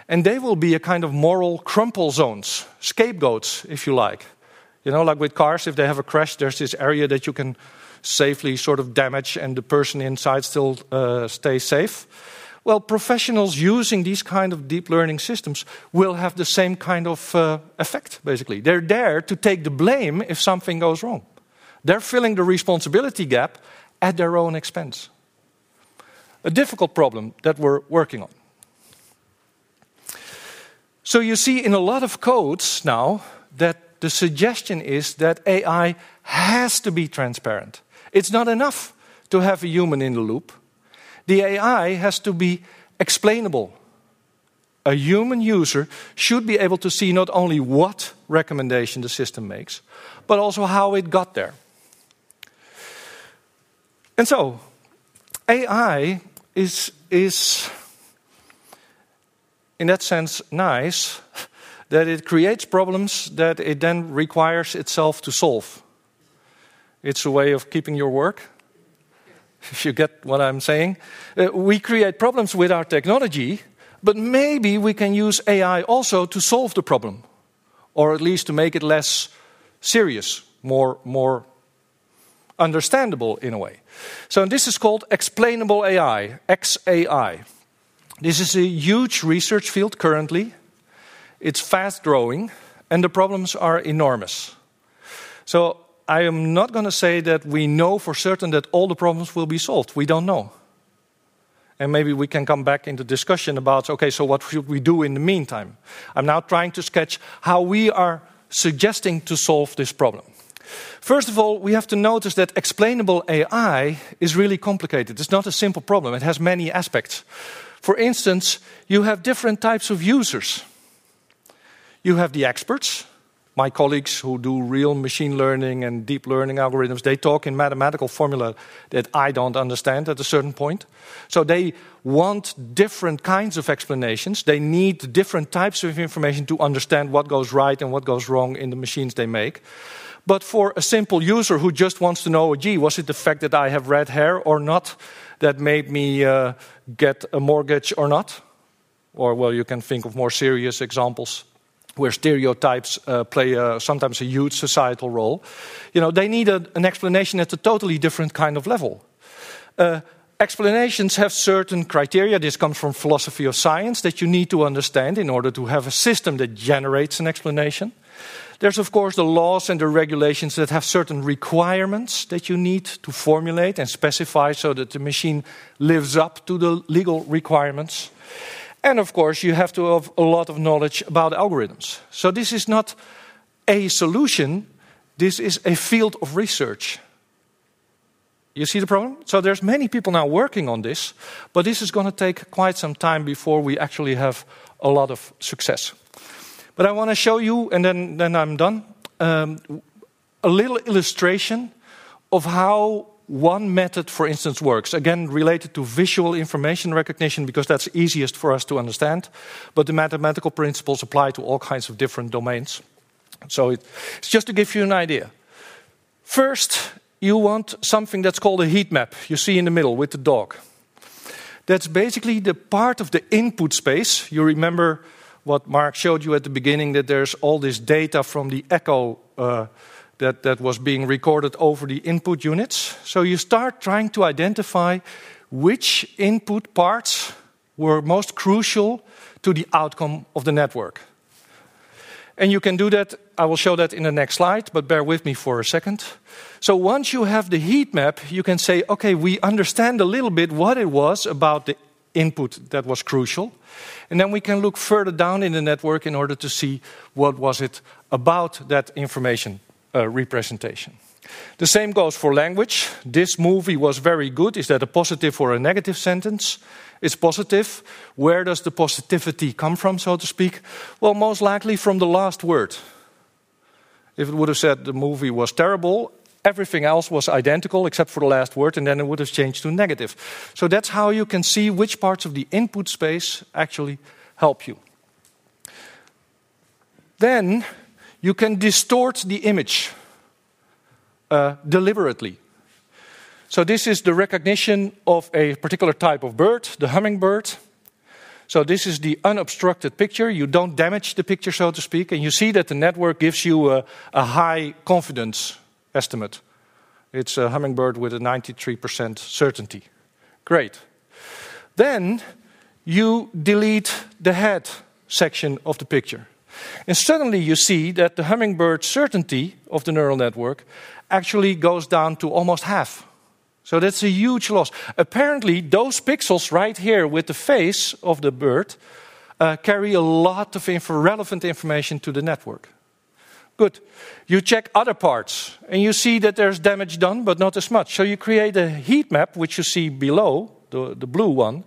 And they will be a kind of moral crumple zones, scapegoats, if you like. You know, like with cars, if they have a crash, there's this area that you can safely sort of damage and the person inside still uh, stays safe. Well, professionals using these kind of deep learning systems will have the same kind of uh, effect, basically. They're there to take the blame if something goes wrong. They're filling the responsibility gap at their own expense. A difficult problem that we're working on. So you see in a lot of codes now that the suggestion is that AI has to be transparent. It's not enough to have a human in the loop the AI has to be explainable. A human user should be able to see not only what recommendation the system makes, but also how it got there. And so, AI is, is in that sense nice that it creates problems that it then requires itself to solve. It's a way of keeping your work if you get what I'm saying. Uh, we create problems with our technology, but maybe we can use AI also to solve the problem, or at least to make it less serious, more, more understandable in a way. So this is called explainable AI, XAI. This is a huge research field currently. It's fast growing, and the problems are enormous. So I am not going to say that we know for certain that all the problems will be solved. We don't know. And maybe we can come back into discussion about okay, so what should we do in the meantime? I'm now trying to sketch how we are suggesting to solve this problem. First of all, we have to notice that explainable AI is really complicated. It's not a simple problem, it has many aspects. For instance, you have different types of users. You have the experts, my colleagues who do real machine learning and deep learning algorithms, they talk in mathematical formula that I don't understand at a certain point. So they want different kinds of explanations. They need different types of information to understand what goes right and what goes wrong in the machines they make. But for a simple user who just wants to know, gee, was it the fact that I have red hair or not that made me uh, get a mortgage or not? Or, well, you can think of more serious examples where stereotypes uh, play a, sometimes a huge societal role, you know, they need a, an explanation at a totally different kind of level. Uh, explanations have certain criteria. This comes from philosophy of science that you need to understand in order to have a system that generates an explanation. There's, of course, the laws and the regulations that have certain requirements that you need to formulate and specify so that the machine lives up to the legal requirements. And of course, you have to have a lot of knowledge about algorithms. So this is not a solution, this is a field of research. You see the problem? So there's many people now working on this, but this is going to take quite some time before we actually have a lot of success. But I want to show you, and then, then I'm done, um, a little illustration of how one method, for instance, works. Again, related to visual information recognition, because that's easiest for us to understand. But the mathematical principles apply to all kinds of different domains. So it's just to give you an idea. First, you want something that's called a heat map. You see in the middle with the dog. That's basically the part of the input space. You remember what Mark showed you at the beginning that there's all this data from the echo uh, that, that was being recorded over the input units. So you start trying to identify which input parts were most crucial to the outcome of the network. And you can do that, I will show that in the next slide, but bear with me for a second. So once you have the heat map, you can say, okay, we understand a little bit what it was about the input that was crucial. And then we can look further down in the network in order to see what was it about that information uh, representation. The same goes for language. This movie was very good. Is that a positive or a negative sentence? It's positive. Where does the positivity come from, so to speak? Well, most likely from the last word. If it would have said the movie was terrible, everything else was identical except for the last word, and then it would have changed to negative. So that's how you can see which parts of the input space actually help you. Then you can distort the image uh, deliberately. So, this is the recognition of a particular type of bird, the hummingbird. So, this is the unobstructed picture. You don't damage the picture, so to speak, and you see that the network gives you a, a high confidence estimate. It's a hummingbird with a 93% certainty. Great. Then you delete the head section of the picture. And suddenly you see that the hummingbird certainty of the neural network actually goes down to almost half. So that's a huge loss. Apparently, those pixels right here with the face of the bird uh, carry a lot of info relevant information to the network. Good. You check other parts and you see that there's damage done, but not as much. So you create a heat map, which you see below, the, the blue one.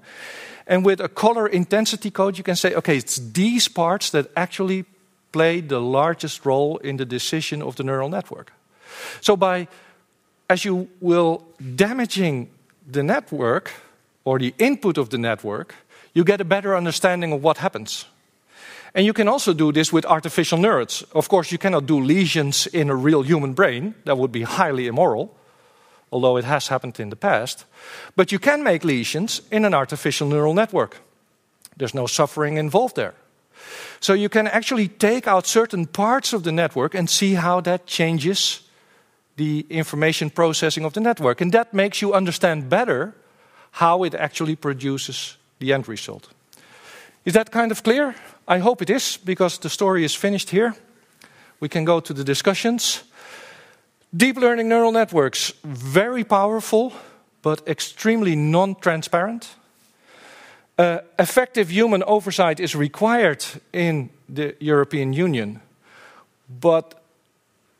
And with a color intensity code, you can say, okay, it's these parts that actually play the largest role in the decision of the neural network. So by as you will damaging the network or the input of the network, you get a better understanding of what happens. And you can also do this with artificial neurons. Of course, you cannot do lesions in a real human brain, that would be highly immoral, although it has happened in the past. But you can make lesions in an artificial neural network. There's no suffering involved there. So you can actually take out certain parts of the network and see how that changes the information processing of the network. And that makes you understand better how it actually produces the end result. Is that kind of clear? I hope it is, because the story is finished here. We can go to the discussions. Deep learning neural networks, very powerful, but extremely non transparent. Uh, effective human oversight is required in the European Union, but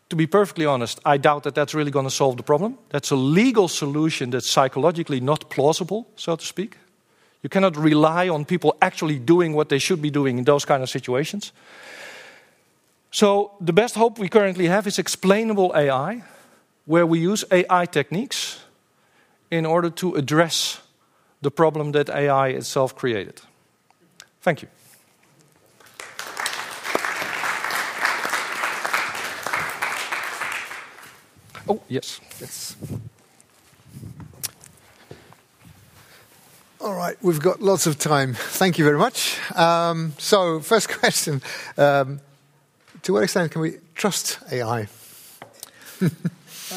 to be perfectly honest, I doubt that that's really going to solve the problem. That's a legal solution that's psychologically not plausible, so to speak. You cannot rely on people actually doing what they should be doing in those kind of situations. So, the best hope we currently have is explainable AI, where we use AI techniques in order to address the problem that AI itself created. Thank you. Oh, yes. Yes. All right, we've got lots of time. Thank you very much. Um, so, first question um, To what extent can we trust AI?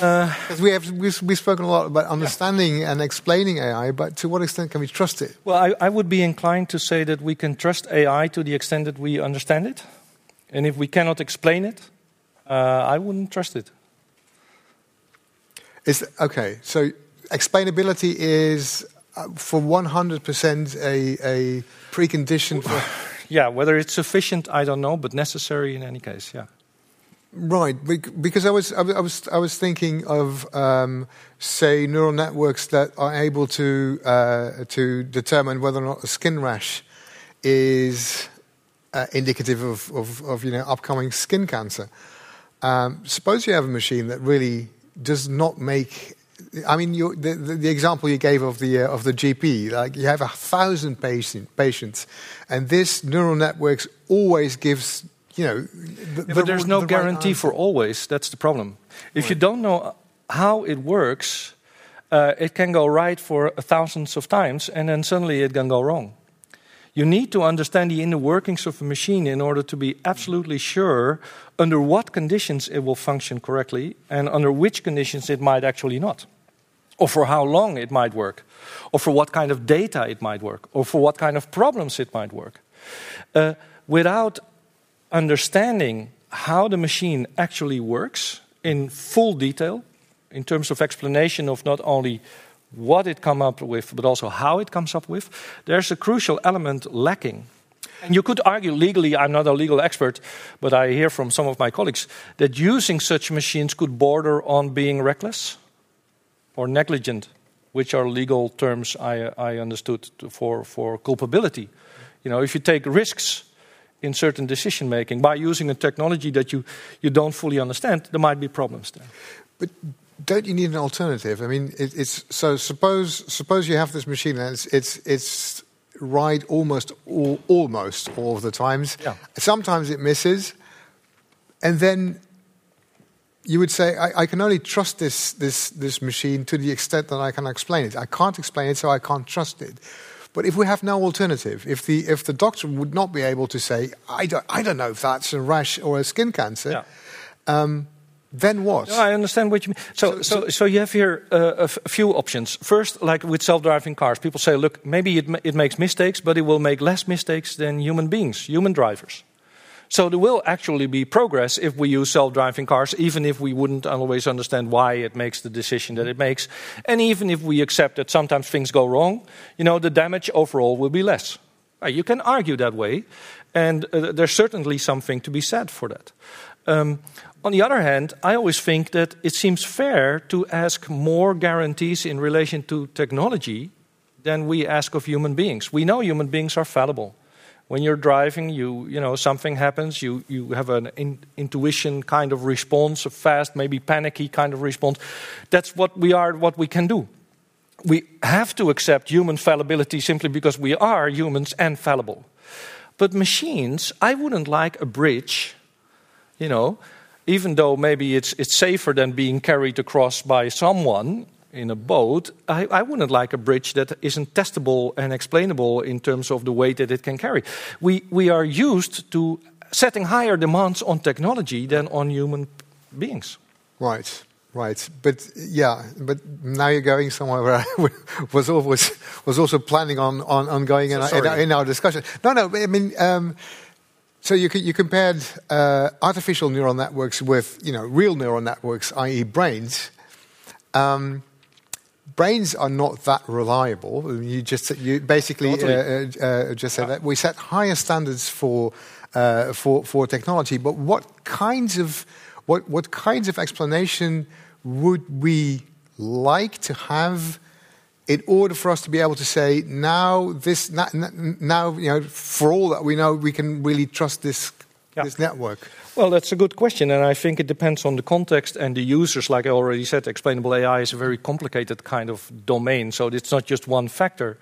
uh, we have we've, we've, spoken a lot about understanding yeah. and explaining AI, but to what extent can we trust it? Well, I, I would be inclined to say that we can trust AI to the extent that we understand it. And if we cannot explain it, uh, I wouldn't trust it. Is okay. So explainability is for 100% a, a precondition for. yeah, whether it's sufficient, I don't know, but necessary in any case. Yeah. Right, because I was I was I was thinking of um, say neural networks that are able to uh, to determine whether or not a skin rash is uh, indicative of, of, of, you know upcoming skin cancer. Um, suppose you have a machine that really does not make. I mean, you, the, the, the, example you gave of the uh, of the GP, like you have a thousand patient, patients, and this neural networks always gives you know. The, yeah, but there's no guarantee right for always. That's the problem. If right. you don't know how it works, uh, it can go right for thousands of times, and then suddenly it can go wrong. You need to understand the inner workings of a machine in order to be absolutely sure under what conditions it will function correctly and under which conditions it might actually not. Or for how long it might work, or for what kind of data it might work, or for what kind of problems it might work. Uh, without understanding how the machine actually works in full detail, in terms of explanation of not only what it comes up with, but also how it comes up with, there's a crucial element lacking. And you could argue legally, I'm not a legal expert, but I hear from some of my colleagues that using such machines could border on being reckless or negligent, which are legal terms I, I understood for, for culpability. You know, if you take risks in certain decision making by using a technology that you, you don't fully understand, there might be problems there. But don't you need an alternative? I mean, it, it's so. Suppose suppose you have this machine and it's it's, it's right almost all, almost all of the times. Yeah. Sometimes it misses, and then you would say, I, I, can only trust this, this, this machine to the extent that I can explain it. I can't explain it, so I can't trust it. But if we have no alternative, if the, if the doctor would not be able to say, I don't, I don't know if that's a rash or a skin cancer, yeah. um, then what? No, I understand what you mean. So, so, so, so you have here uh, a, few options. First, like with self-driving cars, people say, look, maybe it, it makes mistakes, but it will make less mistakes than human beings, human drivers. So there will actually be progress if we use self-driving cars, even if we wouldn't always understand why it makes the decision that it makes, and even if we accept that sometimes things go wrong, you know, the damage overall will be less. You can argue that way, and uh, there's certainly something to be said for that. Um, on the other hand, I always think that it seems fair to ask more guarantees in relation to technology than we ask of human beings. We know human beings are fallible. When you're driving, you, you know, something happens, you, you have an in, intuition kind of response, a fast, maybe panicky kind of response. That's what we are, what we can do. We have to accept human fallibility simply because we are humans and fallible. But machines, I wouldn't like a bridge, you know, even though maybe it's, it's safer than being carried across by someone in a boat, I, I, wouldn't like a bridge that isn't testable and explainable in terms of the weight that it can carry. We, we are used to setting higher demands on technology than on human beings. Right, right. But yeah, but now you're going somewhere where I was always was also planning on, on, on going so in, our, in, our, discussion. No, no, I mean. Um, so you, you compared uh, artificial neural networks with you know real neural networks, i.e., brains. Um, brains are not that reliable. You just you basically uh, uh, uh, just said that we set higher standards for uh, for for technology. But what kinds of what what kinds of explanation would we like to have? in order for us to be able to say now this now you know for all that we know we can really trust this yeah. this network well that's a good question and i think it depends on the context and the users like i already said explainable ai is a very complicated kind of domain so it's not just one factor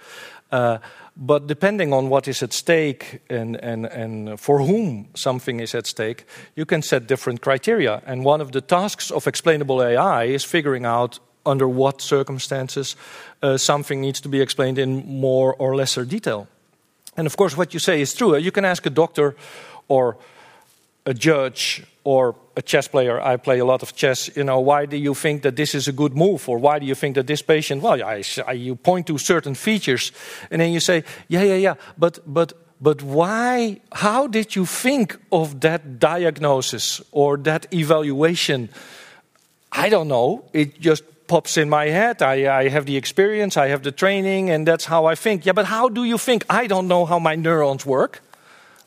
uh, but depending on what is at stake and, and, and for whom something is at stake, you can set different criteria. And one of the tasks of explainable AI is figuring out under what circumstances uh, something needs to be explained in more or lesser detail. And of course, what you say is true. You can ask a doctor or a judge or a chess player. I play a lot of chess. You know, why do you think that this is a good move, or why do you think that this patient? Well, I, I, you point to certain features, and then you say, yeah, yeah, yeah, but but but why? How did you think of that diagnosis or that evaluation? I don't know. It just pops in my head. I, I, have the experience, I have the training, and that's how I think. Yeah, but how do you think? I don't know how my neurons work.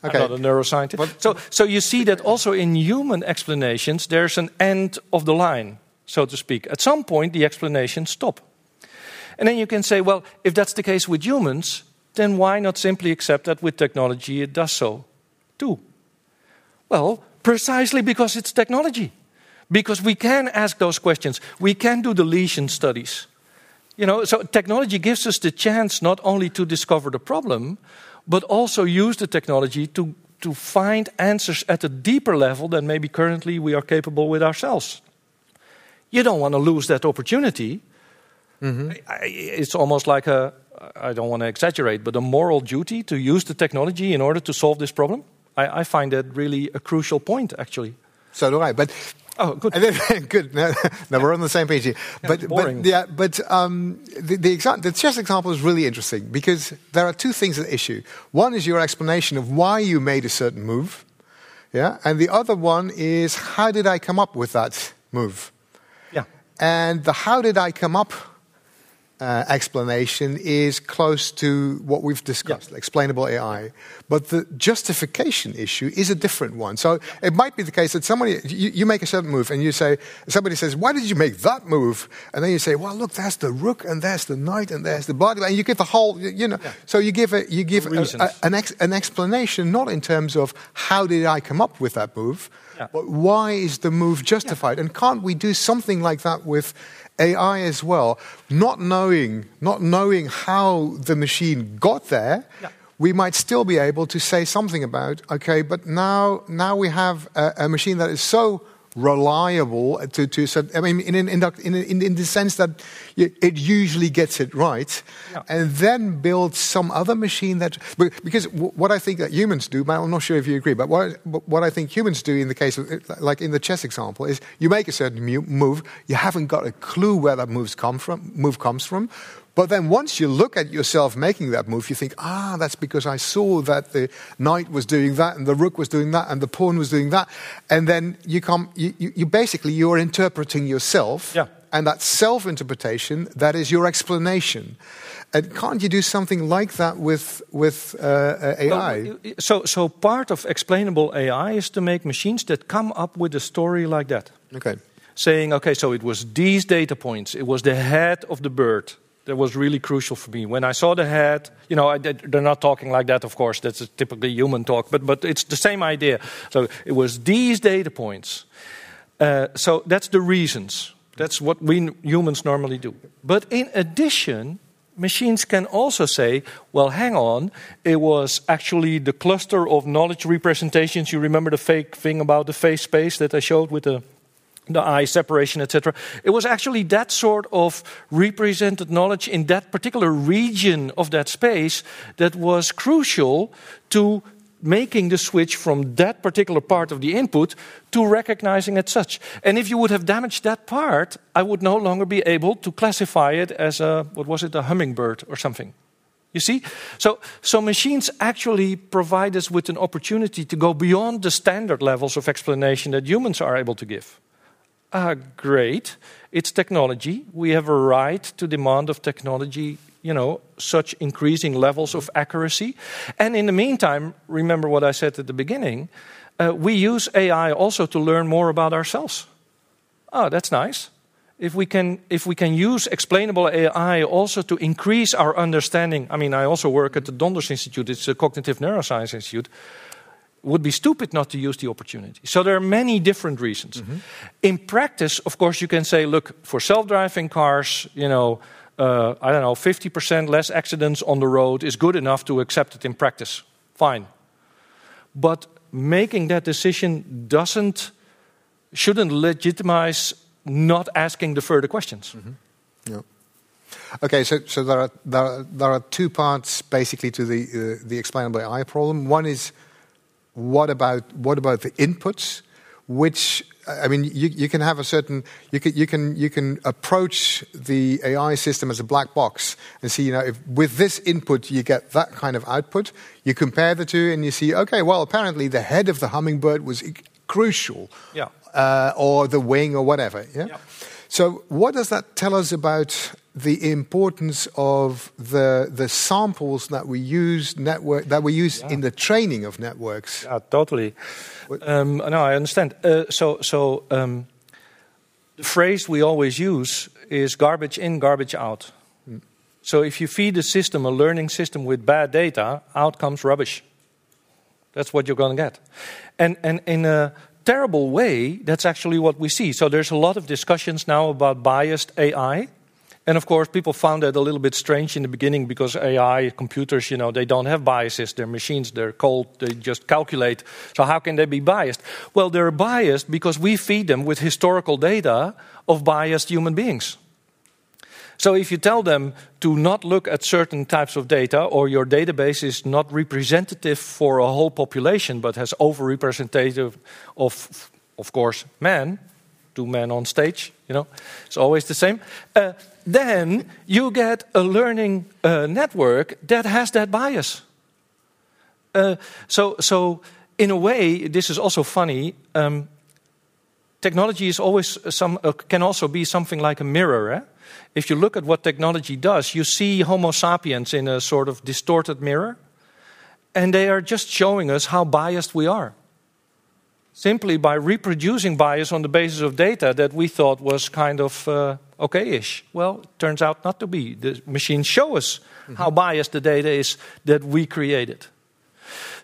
Okay. I'm not a neuroscientist. But- so, so you see that also in human explanations, there's an end of the line, so to speak. At some point, the explanations stop. And then you can say, well, if that's the case with humans, then why not simply accept that with technology it does so too? Well, precisely because it's technology. Because we can ask those questions, we can do the lesion studies. You know, so technology gives us the chance not only to discover the problem, but also use the technology to, to find answers at a deeper level than maybe currently we are capable with ourselves. You don't want to lose that opportunity. Mm-hmm. I- It's almost like a, I don't want to exaggerate, but a moral duty to use the technology in order to solve this problem. I, I find that really a crucial point, actually. So do I. But Oh, good. Good. No, no, we're on the same page here. but, boring. but yeah, but um, the the, exa- the chess example is really interesting because there are two things at issue. One is your explanation of why you made a certain move, yeah, and the other one is how did I come up with that move? Yeah. And the how did I come up uh, explanation is close to what we've discussed, explainable AI. But the justification issue is a different one. So it might be the case that somebody, you, you make a certain move and you say, somebody says, why did you make that move? And then you say, well, look, there's the rook and there's the knight and there's the body. And you give the whole, you know, so you give, a, you give a, a, an, ex, an explanation, not in terms of how did I come up with that move, Yeah. but why is the move justified? And can't we do something like that with AI as well? Not knowing, not knowing how the machine got there, Yeah. we might still be able to say something about, okay, but now, now we have a, a machine that is so reliable to, to I mean, in, in, in, in, the sense that it usually gets it right, Yeah. and then build some other machine that, because what I think that humans do, I'm not sure if you agree, but what, what I think humans do in the case of, like in the chess example, is you make a certain move, you haven't got a clue where that move's come from, move comes from, but then once you look at yourself making that move, you think, ah, that's because I saw that the knight was doing that and the rook was doing that and the pawn was doing that. And then you come, you, you, you basically, you're interpreting yourself. Yeah. And that self-interpretation, that is your explanation. And can't you do something like that with, with uh, AI? So, so part of explainable AI is to make machines that come up with a story like that. okay. saying, okay, so it was these data points, it was the head of the bird. That was really crucial for me. When I saw the head, you know, I, they're not talking like that, of course. That's typically human talk, but but it's the same idea. So it was these data points. Uh, so that's the reasons. That's what we humans normally do. But in addition, machines can also say, well, hang on, it was actually the cluster of knowledge representations. You remember the fake thing about the face space that I showed with the the eye separation, etc. It was actually that sort of represented knowledge in that particular region of that space that was crucial to making the switch from that particular part of the input to recognizing it such. And if you would have damaged that part, I would no longer be able to classify it as a, what was it, a hummingbird or something. You see? So, so machines actually provide us with an opportunity to go beyond the standard levels of explanation that humans are able to give. Ah, great. It's technology. We have a right to demand of technology, you know, such increasing levels of accuracy. And in the meantime, remember what I said at the beginning, uh, we use AI also to learn more about ourselves. Oh, that's nice. If we can, if we can use explainable AI also to increase our understanding. I mean, I also work at the Donders Institute. It's a cognitive neuroscience institute would be stupid not to use the opportunity. So there are many different reasons. In practice, of course, you can say, look, for self-driving cars, you know, uh, I don't know, 50% less accidents on the road is good enough to accept it in practice. Fine. But making that decision doesn't, shouldn't legitimize not asking the further questions. Yeah. Okay, so, so there, are, there, are, there are two parts basically to the, uh, the explainable AI problem. One is what about, what about the inputs? Which, I mean, you, you can have a certain, you can, you, can, you can approach the AI system as a black box and see, you know, if with this input you get that kind of output, you compare the two and you see, okay, well, apparently the head of the hummingbird was crucial. Yeah. Uh, or the wing or whatever. Yeah? Yeah. So, what does that tell us about the importance of the the samples that we use network that we use Yeah. in the training of networks? Yeah, totally. Um, no, I understand. Uh, so, so um, the phrase we always use is garbage in, garbage out. So, if you feed a system, a learning system, with bad data, out comes rubbish. That's what you're going to get. And, and in a terrible way, that's actually what we see. So, there's a lot of discussions now about biased AI. And of course, people found that a little bit strange in the beginning because AI, computers, you know, they don't have biases. They're machines, they're cold, they just calculate. So, how can they be biased? Well, they're biased because we feed them with historical data of biased human beings. So, if you tell them to not look at certain types of data, or your database is not representative for a whole population but has overrepresentative of, of course, men, two men on stage, you know, it's always the same. Uh, then you get a learning uh, network that has that bias. Uh, so, so, in a way, this is also funny. Um, technology is always some, uh, can also be something like a mirror. Eh? If you look at what technology does, you see Homo sapiens in a sort of distorted mirror, and they are just showing us how biased we are simply by reproducing bias on the basis of data that we thought was kind of uh, okay-ish. Well, it turns out not to be. The machines show us how biased the data is that we created.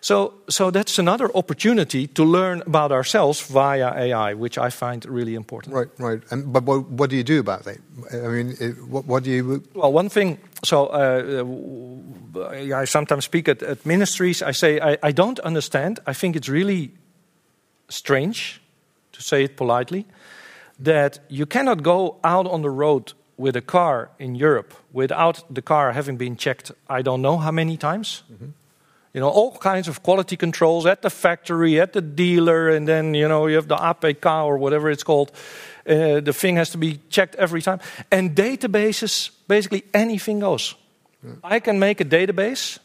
So, so that's another opportunity to learn about ourselves via AI, which I find really important. Right, right. And but what, what do you do about that? I mean, it, what, what do you? Well, one thing, so uh, I sometimes speak at, at ministries. I say, I, I don't understand. I think it's really strange, to say it politely, that you cannot go out on the road with a car in Europe without the car having been checked, I don't know how many times. You know, all kinds of quality controls at the factory, at the dealer, and then, you know, you have the APK or whatever it's called. Uh, the thing has to be checked every time. And databases, basically anything goes. I can make a database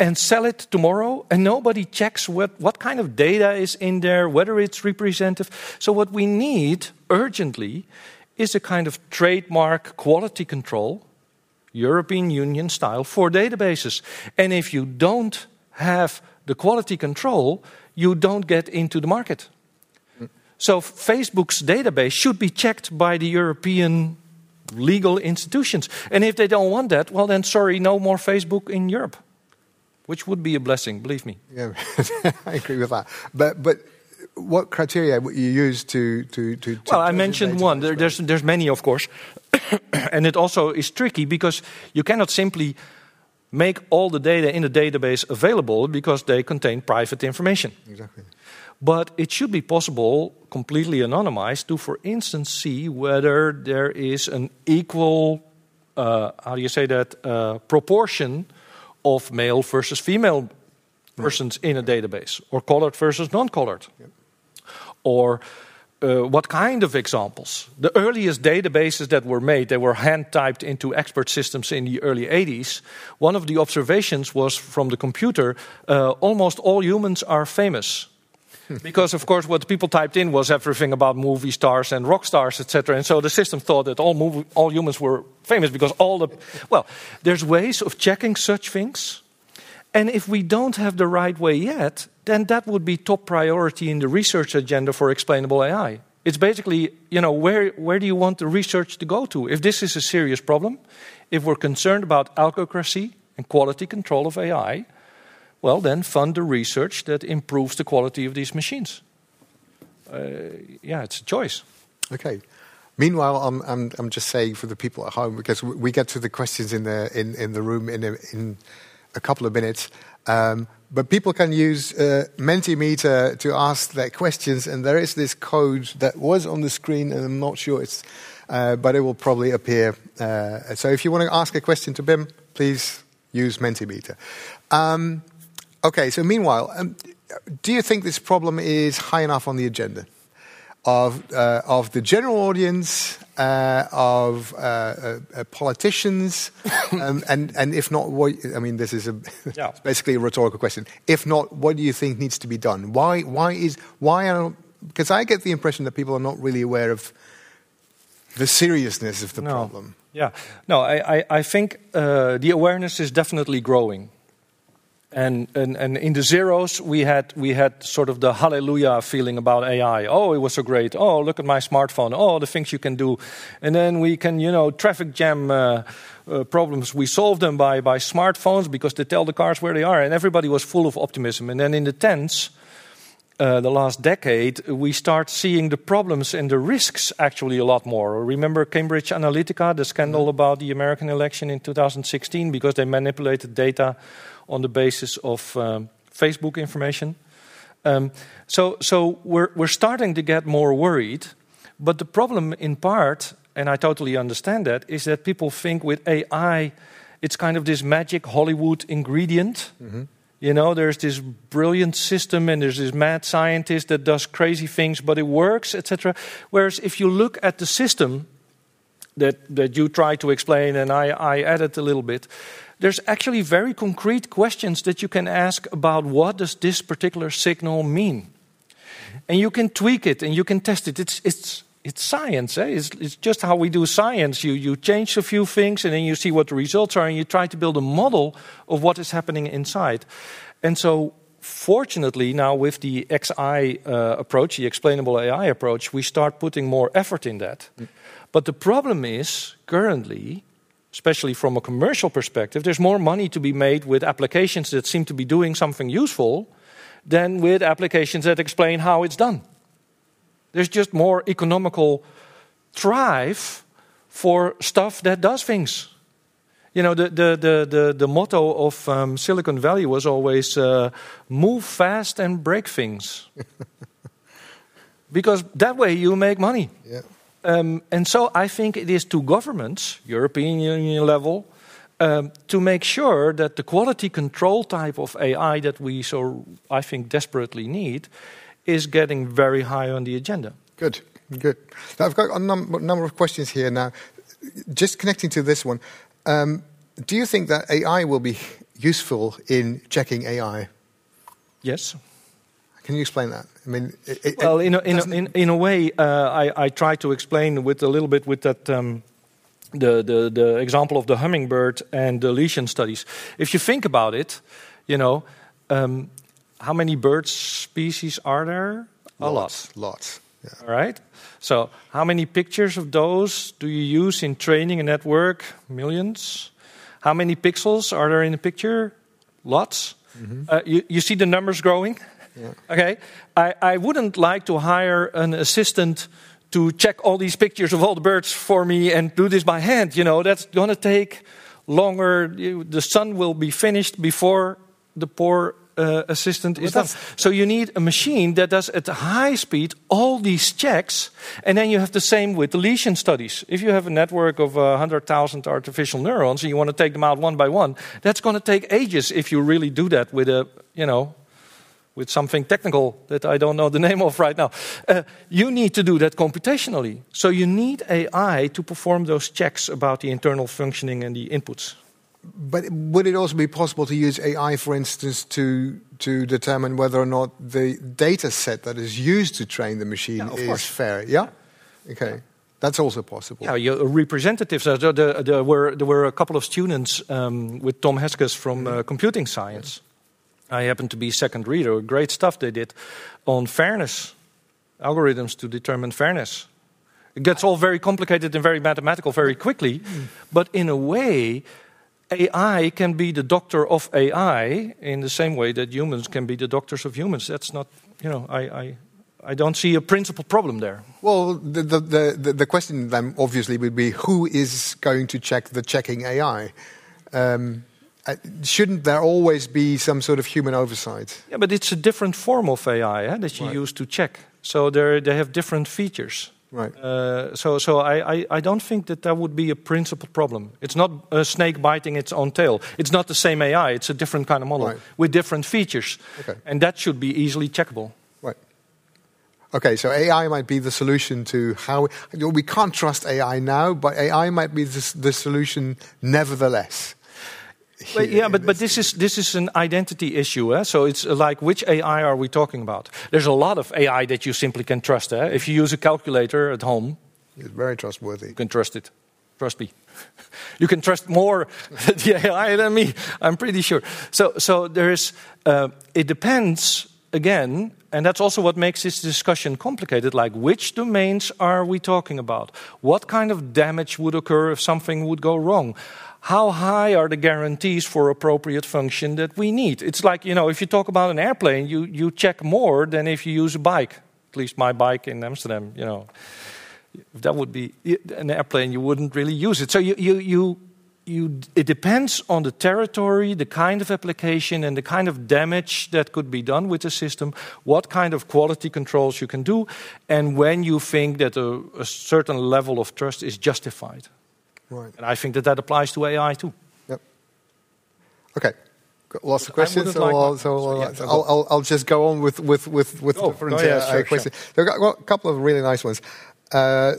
and sell it tomorrow, and nobody checks what, what kind of data is in there, whether it's representative. So, what we need urgently is a kind of trademark quality control, European Union style, for databases. And if you don't have the quality control, you don't get into the market. So, Facebook's database should be checked by the European legal institutions. And if they don't want that, well, then sorry, no more Facebook in Europe which would be a blessing, believe me. Yeah, I agree with that. But but what criteria would you use to to to? to well, I mentioned one. There, there's there's many, of course, and it also is tricky because you cannot simply make all the data in the database available because they contain private information. exactly. But it should be possible, completely anonymized, to, for instance, see whether there is an equal, uh, how do you say that, uh, proportion of male versus female persons in a database, or colored versus non colored. Or uh, what kind of examples? The earliest databases that were made, they were hand typed into expert systems in the early 80s. One of the observations was from the computer uh, almost all humans are famous. because, of course, what people typed in was everything about movie stars and rock stars, etc. And so the system thought that all, movie, all humans were famous because all the. Well, there's ways of checking such things. And if we don't have the right way yet, then that would be top priority in the research agenda for explainable AI. It's basically, you know, where, where do you want the research to go to? If this is a serious problem, if we're concerned about algocracy and quality control of AI, well, then fund the research that improves the quality of these machines. Uh, yeah, it's a choice. Okay. Meanwhile, I'm, I'm, I'm just saying for the people at home, because we- get to the questions in the, in, in the room in a, in a couple of minutes. Um, but people can use uh, Mentimeter to ask their questions, and there is this code that was on the screen, and I'm not sure it's, uh, but it will probably appear. Uh, so if you want to ask a question to Pim, please use Mentimeter. Um, okay, so meanwhile, um, do you think this problem is high enough on the agenda? Of uh, of the general audience, uh, of uh, uh, uh, politicians, um, and and if not, what I mean, this is a Yeah. basically a rhetorical question. If not, what do you think needs to be done? Why why is why are because I get the impression that people are not really aware of the seriousness of the No. problem. Yeah, no, I, I, I think uh, the awareness is definitely growing. And, and, and in the zeros, we had, we had sort of the hallelujah feeling about AI. Oh, it was so great. Oh, look at my smartphone. Oh, the things you can do. And then we can, you know, traffic jam uh, uh, problems, we solve them by, by smartphones because they tell the cars where they are. And everybody was full of optimism. And then in the tens, uh, the last decade, we start seeing the problems and the risks actually a lot more. Remember Cambridge Analytica, the scandal about the American election in 2016, because they manipulated data on the basis of um, Facebook information. Um, so, so we're, we're starting to get more worried. But the problem, in part, and I totally understand that, is that people think with AI, it's kind of this magic Hollywood ingredient. You know, there's this brilliant system and there's this mad scientist that does crazy things, but it works, etc. Whereas if you look at the system that, that you try to explain, and I, I added a little bit, there's actually very concrete questions that you can ask about what does this particular signal mean? And you can tweak it and you can test it. It's, it's, it's science. Eh? It's, it's just how we do science. You, you change a few things and then you see what the results are and you try to build a model of what is happening inside. And so, fortunately, now with the XI uh, approach, the explainable AI approach, we start putting more effort in that. But the problem is, currently, especially from a commercial perspective, there's more money to be made with applications that seem to be doing something useful than with applications that explain how it's done. There's just more economical thrive for stuff that does things. You know, the, the, the, the, the motto of um, Silicon Valley was always uh, move fast and break things. because that way you make money. Yeah. Um, and so I think it is to governments, European Union level, um, to make sure that the quality control type of AI that we so, I think, desperately need is getting very high on the agenda. Good, good. Now, I've got a num- number of questions here now. Just connecting to this one, um, do you think that AI will be useful in checking AI? Yes. Can you explain that? I mean, it, it- Well, in a, in a, in, in a way, uh, I, I try to explain with a little bit with that um, the, the the example of the hummingbird and the lesion studies. If you think about it, you know, um, how many bird species are there? A lot. lots, lots. Yeah. All right. So, how many pictures of those do you use in training a network? Millions. How many pixels are there in a picture? Lots. Uh, you, you see the numbers growing? Okay. I, I wouldn't like to hire an assistant to check all these pictures of all the birds for me and do this by hand. You know, that's going to take longer. The sun will be finished before the poor uh, assistant is done. So you need a machine that does at high speed all these checks, and then you have the same with the lesion studies. If you have a network of uh, 100,000 artificial neurons and you want to take them out one by one, that's going to take ages if you really do that with a, you know, with something technical that I don't know the name of right now. Uh, you need to do that computationally. So you need AI to perform those checks about the internal functioning and the inputs. But would it also be possible to use AI, for instance, to to determine whether or not the data set that is used to train the machine Yeah, is course. fair? Yeah. Okay, that's also possible. Yeah, your representatives. Uh, there, there, there were there were a couple of students um, with Tom Heskes from uh, computing science. I happened to be second reader. Great stuff they did on fairness, algorithms to determine fairness. It gets all very complicated and very mathematical very quickly, but in a way, AI can be the doctor of AI in the same way that humans can be the doctors of humans. That's not, you know, I, I, I don't see a principal problem there. Well, the, the, the, the- question then obviously would be who is going to check the checking AI? Um, shouldn't there always be some sort of human oversight? Yeah, but it's a different form of AI eh, that you Right. use to check. So they they have different features. Right. Uh, so so I, I, I don't think that that would be a principal problem. It's not a snake biting its own tail. It's not the same AI. It's a different kind of model Right. with different features. Okay. And that should be easily checkable. Right. Okay, so AI might be the solution to how know, we can't trust AI now, but AI might be the, the solution nevertheless. But, yeah, but, but this is this is an identity issue. Eh? So it's uh, like which AI are we talking about? There's a lot of AI that you simply can trust. Eh? If you use a calculator at home, It's very trustworthy. You can trust it. Trust me. you can trust more the AI than me. I'm pretty sure. So, so there is. Uh, it depends again, and that's also what makes this discussion complicated. Like, which domains are we talking about? What kind of damage would occur if something would go wrong? How high are the guarantees for appropriate function that we need? It's like, you know, if you talk about an airplane, you, you check more than if you use a bike. At least my bike in Amsterdam, you know. If that would be an airplane, you wouldn't really use it. So you, you, you you, it depends on the territory, the kind of application, and the kind of damage that could be done with the system, what kind of quality controls you can do, and when you think that a, a certain level of trust is justified. Right. And I think that that applies to AI too. Yep. Okay. Got lots of questions, so, like I'll, so so, I'll, so I'll, I'll, I'll just go on with, with, with, with Go. different Go, yeah, uh, sure, questions. So I've got, got a couple of really nice ones. Uh,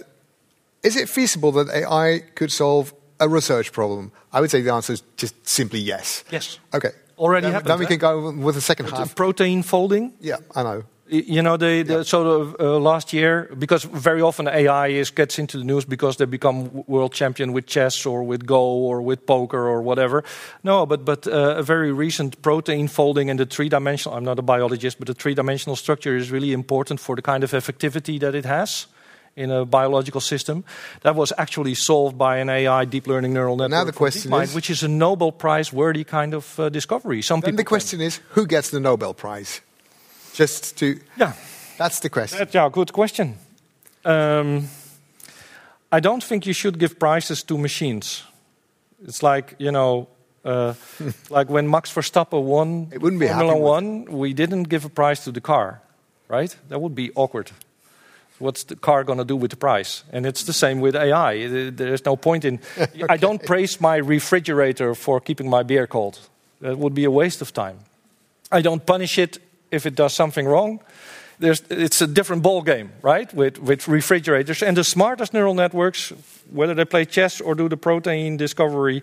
is it feasible that AI could solve a research problem? I would say the answer is just simply yes. Yes. Okay. Already then, happened, Then we huh? can go with the second half. protein folding, Yeah, I know. You know, the, the, so the, uh, last year, because very often AI is, gets into the news because they become world champion with chess or with Go or with poker or whatever. No, but, but uh, a very recent protein folding and the three dimensional, I'm not a biologist, but the three dimensional structure is really important for the kind of effectivity that it has in a biological system. That was actually solved by an AI deep learning neural network. now the question DeepMind, is- which is a Nobel Prize worthy kind of uh, discovery. Some Then the question is who gets the Nobel Prize? Just to. Yeah. That's the question. That, yeah, good question. Um, I don't think you should give prizes to machines. It's like you know, uh, like when Max Verstappen won It wouldn't be Formula One, we didn't give a prize to the car, right? That would be awkward. What's the car going to do with the prize? And it's the same with AI. There's no point in. I don't praise my refrigerator for keeping my beer cold. That would be a waste of time. I don't punish it if it does something wrong. There's, it's a different ball game, right? With, with refrigerators and the smartest neural networks, whether they play chess or do the protein discovery,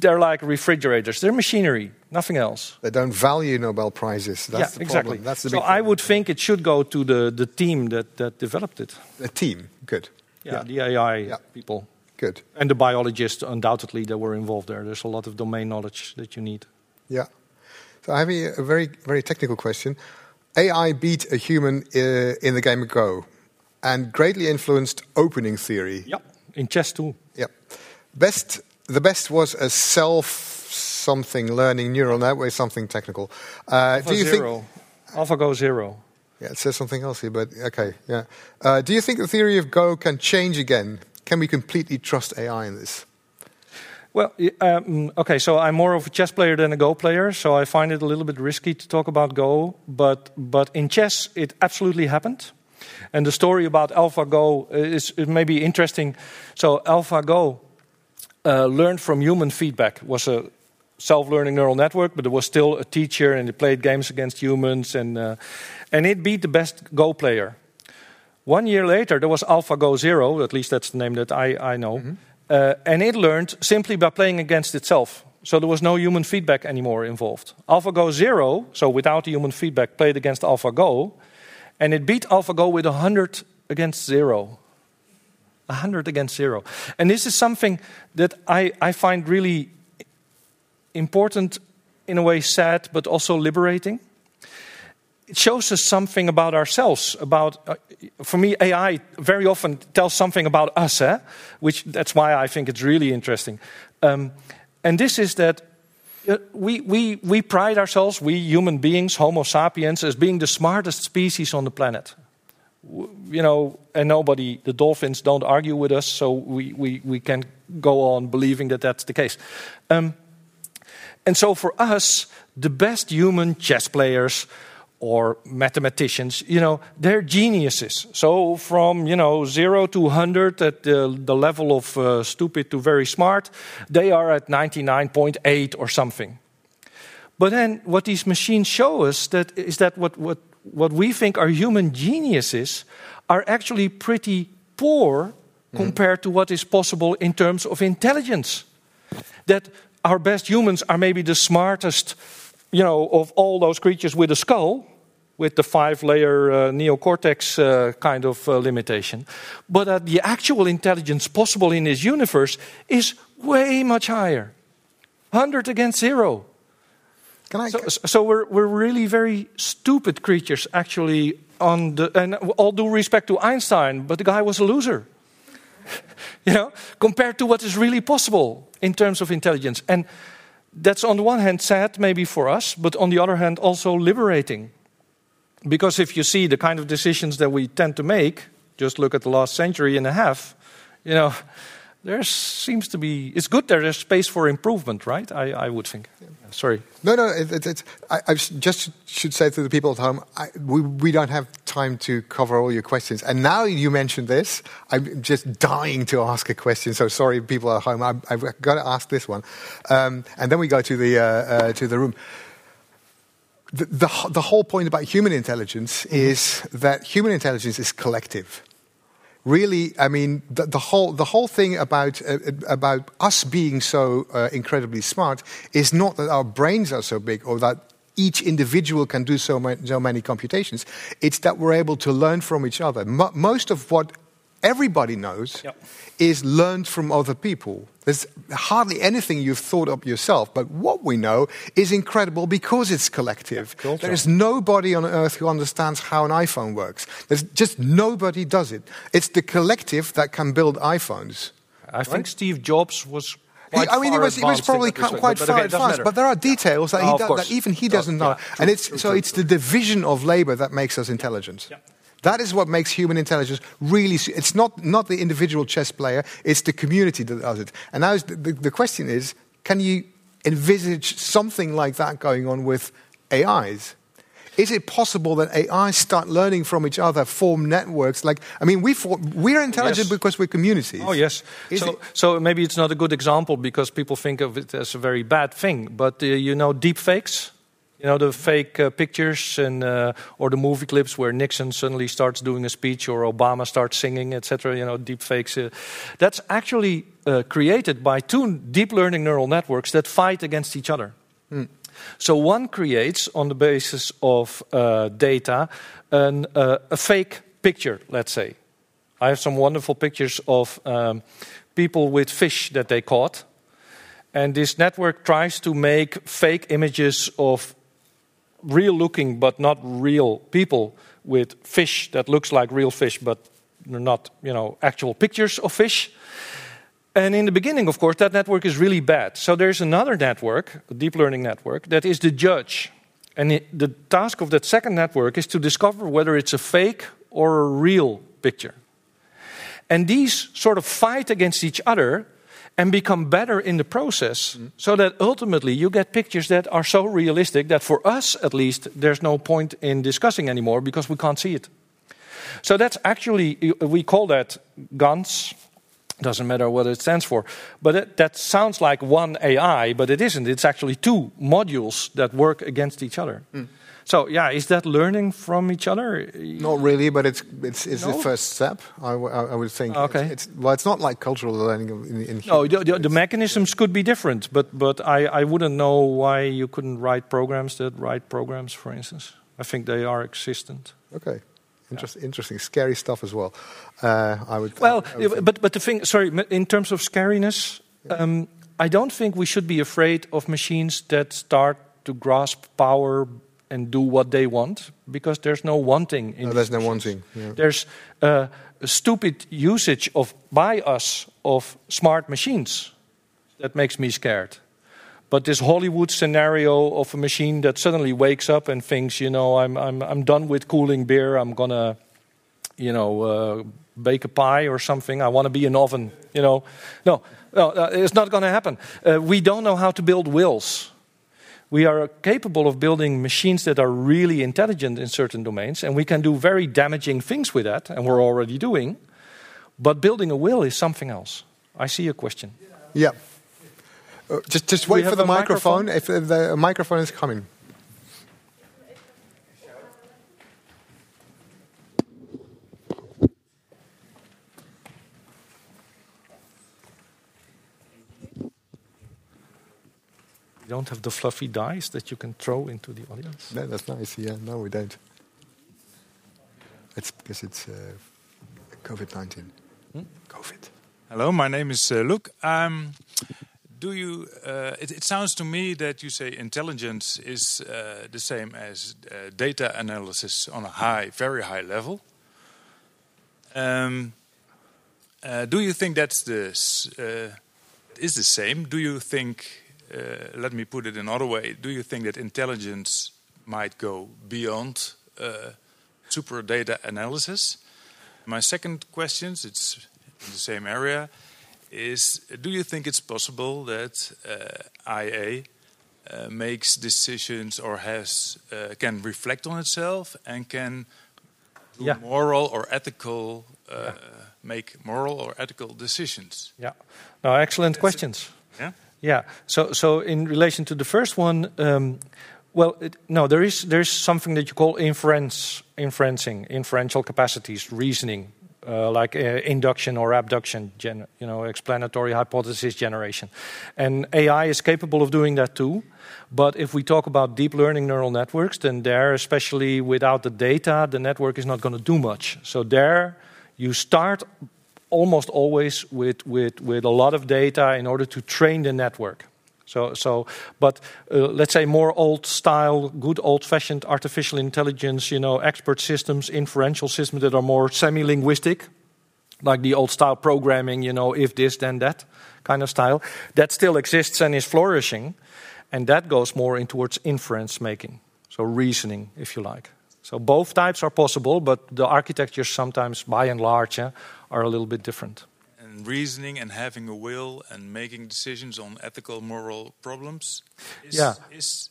they're like refrigerators. They're machinery, nothing else. They don't value Nobel Prizes. That's yeah, the exactly. problem. That's the so I would think it should go to the, the team that, that developed it. The team. Good. Yeah, the AI Yeah. people. Good. And the biologists, undoubtedly, that were involved there. There's a lot of domain knowledge that you need. Yeah. So I have a very, very technical question. AI beat a human uh, in the game of Go and greatly influenced opening theory. Yeah, in chess too. Yep. Best, the best was a self something learning neural network, something technical. Uh, do you zero. think? AlphaGo zero. Yeah, it says something else here, but okay. Yeah. Uh, do you think the theory of Go can change again? Can we completely trust AI in this? Well, um, okay, so I'm more of a chess player than a Go player, so I find it a little bit risky to talk about Go. But, but in chess, it absolutely happened. And the story about AlphaGo is it may be interesting. So AlphaGo uh, learned from human feedback. was a self-learning neural network, but it was still a teacher, and it played games against humans, and uh, and it beat the best Go player. One year later, there was AlphaGo Zero, at least that's the name that I, I know, uh, and it learned simply by playing against itself. So there was no human feedback anymore involved. AlphaGo Zero, so without the human feedback, played against AlphaGo, and it beat AlphaGo with 100 against zero. 100 against zero. And this is something that I, I find really important, in a way sad, but also liberating. It shows us something about ourselves. About, uh, for me, AI very often tells something about us, eh? which that's why I think it's really interesting. Um, and this is that uh, we, we, we pride ourselves, we human beings, Homo sapiens, as being the smartest species on the planet. You know, and nobody, the dolphins don't argue with us, so we, we, we can go on believing that that's the case. Um, and so for us, the best human chess players or mathematicians, you know, they're geniuses. So from, you know, zero to 100 at the, the level of uh, stupid to very smart, they are at 99.8 or something. But then what these machines show us that is that what, what, what we think are human geniuses are actually pretty poor compared to what is possible in terms of intelligence. That our best humans are maybe the smartest, you know, of all those creatures with a skull, with the five layer uh, neocortex uh, kind of uh, limitation. But that the actual intelligence possible in this universe is way much higher 100 against zero. Can I? So, so we're, we're really very stupid creatures, actually, on the, and all due respect to Einstein, but the guy was a loser. you know, compared to what is really possible in terms of intelligence. And that's on the one hand sad, maybe for us, but on the other hand also liberating. Because if you see the kind of decisions that we tend to make, just look at the last century and a half, you know, there seems to be, it's good there is space for improvement, right? I, I would think. Yeah. Sorry. No, no, it, it, it, I, I, just should say to the people at home, I, we, we don't have time to cover all your questions. And now you mentioned this, I'm just dying to ask a question. So sorry, people at home, I, have got to ask this one. Um, and then we go to the, uh, uh, to the room. The, the, the whole point about human intelligence is that human intelligence is collective really, I mean, the, the, whole the whole thing about uh, about us being so uh, incredibly smart is not that our brains are so big or that each individual can do so, ma- so many computations. It's that we're able to learn from each other. most of what everybody knows yep. is learned from other people. There's hardly anything you've thought up yourself, but what we know is incredible because it's collective. Yeah, there is nobody on earth who understands how an iPhone works. There's just nobody does it. It's the collective that can build iPhones. I right? think Steve Jobs was he, I mean, he was, he was probably quite, quite but, far okay, advanced, but there are details that, oh, that even he doesn't know. Yeah, and it's, true, so true, it's true. the division of labor that makes us intelligent. Yeah. That is what makes human intelligence really. It's not, not the individual chess player, it's the community that does it. And now the, the, the question is can you envisage something like that going on with AIs? Is it possible that AIs start learning from each other, form networks? Like, I mean, we we're intelligent yes. because we're communities. Oh, yes. so, it, so maybe it's not a good example because people think of it as a very bad thing. But uh, you know, deep fakes? You know the fake uh, pictures and uh, or the movie clips where Nixon suddenly starts doing a speech or Obama starts singing, etc. You know, deep fakes. Uh, that's actually uh, created by two deep learning neural networks that fight against each other. Mm. So one creates, on the basis of uh, data, an, uh, a fake picture. Let's say, I have some wonderful pictures of um, people with fish that they caught. And this network tries to make fake images of real looking but not real people with fish that looks like real fish but not you know actual pictures of fish. And in the beginning of course that network is really bad. So there's another network a deep learning network that is the judge. And it, the task of that second network is to discover whether it's a fake or a real picture. And these sort of fight against each other and become better in the process mm. so that ultimately you get pictures that are so realistic that for us at least there's no point in discussing anymore because we can't see it so that's actually we call that GANs doesn't matter what it stands for but it, that sounds like one ai but it isn't it's actually two modules that work against each other mm. So yeah, is that learning from each other? Not really, but it's it's, it's no? the first step. I, I would think. Okay. It's, it's, well, it's not like cultural learning in. in no, the, the, the, mechanisms could be different, but but I, I wouldn't know why you couldn't write programs that write programs, for instance. I think they are existent. Okay. Interesting, yeah. interesting, scary stuff as well. Uh, I would. Well, I would but but the thing, sorry, in terms of scariness, yeah. um, I don't think we should be afraid of machines that start to grasp power and do what they want because there's no wanting. In no, there's no wanting. Yeah. There's uh, a stupid usage of by us of smart machines that makes me scared. But this Hollywood scenario of a machine that suddenly wakes up and thinks, you know, I'm I'm I'm done with cooling beer. I'm gonna, you know, uh, bake a pie or something. I want to be an oven. You know, no, no, uh, it's not going to happen. Uh, we don't know how to build wills we are capable of building machines that are really intelligent in certain domains, and we can do very damaging things with that, and we're already doing. But building a will is something else. I see a question. Yeah. Uh, just just wait for the microphone, microphone, if the microphone is coming. You don't have the fluffy dice that you can throw into the audience? No, that's nice. Yeah, no, we don't. It's because it's uh, COVID 19. Hmm? COVID. Hello, my name is uh, Luke. Um, do you? Uh, it, it, sounds to me that you say intelligence is uh, the same as uh, data analysis on a high, very high level. Um, uh, do you think that's the uh, is the same? Do you think? Let me put it another way. Do you think that intelligence might go beyond super data analysis? My second question, it's in the same area, is do you think it's possible that uh, IA uh, makes decisions or has uh, can reflect on itself and can do yeah. moral or ethical uh, yeah. make moral or ethical decisions? Yeah, no, excellent questions. yeah, yeah. So, so in relation to the first one. Um, well, it, no, there is there is something that you call inference, inferencing, inferential capacities, reasoning, uh, like uh, induction or abduction, you know, explanatory hypothesis generation. And AI is capable of doing that too. But if we talk about deep learning neural networks, then there, especially without the data, the network is not going to do much. So there, you start almost always with, with, with a lot of data in order to train the network. So, so but uh, let's say more old style, good old fashioned artificial intelligence, you know, expert systems, inferential systems that are more semi linguistic, like the old style programming, you know, if this, then that kind of style, that still exists and is flourishing. And that goes more in towards inference making, so reasoning, if you like. So both types are possible, but the architectures sometimes, by and large, eh, are a little bit different And reasoning and having a will and making decisions on ethical, moral problems. Is, yeah. Is,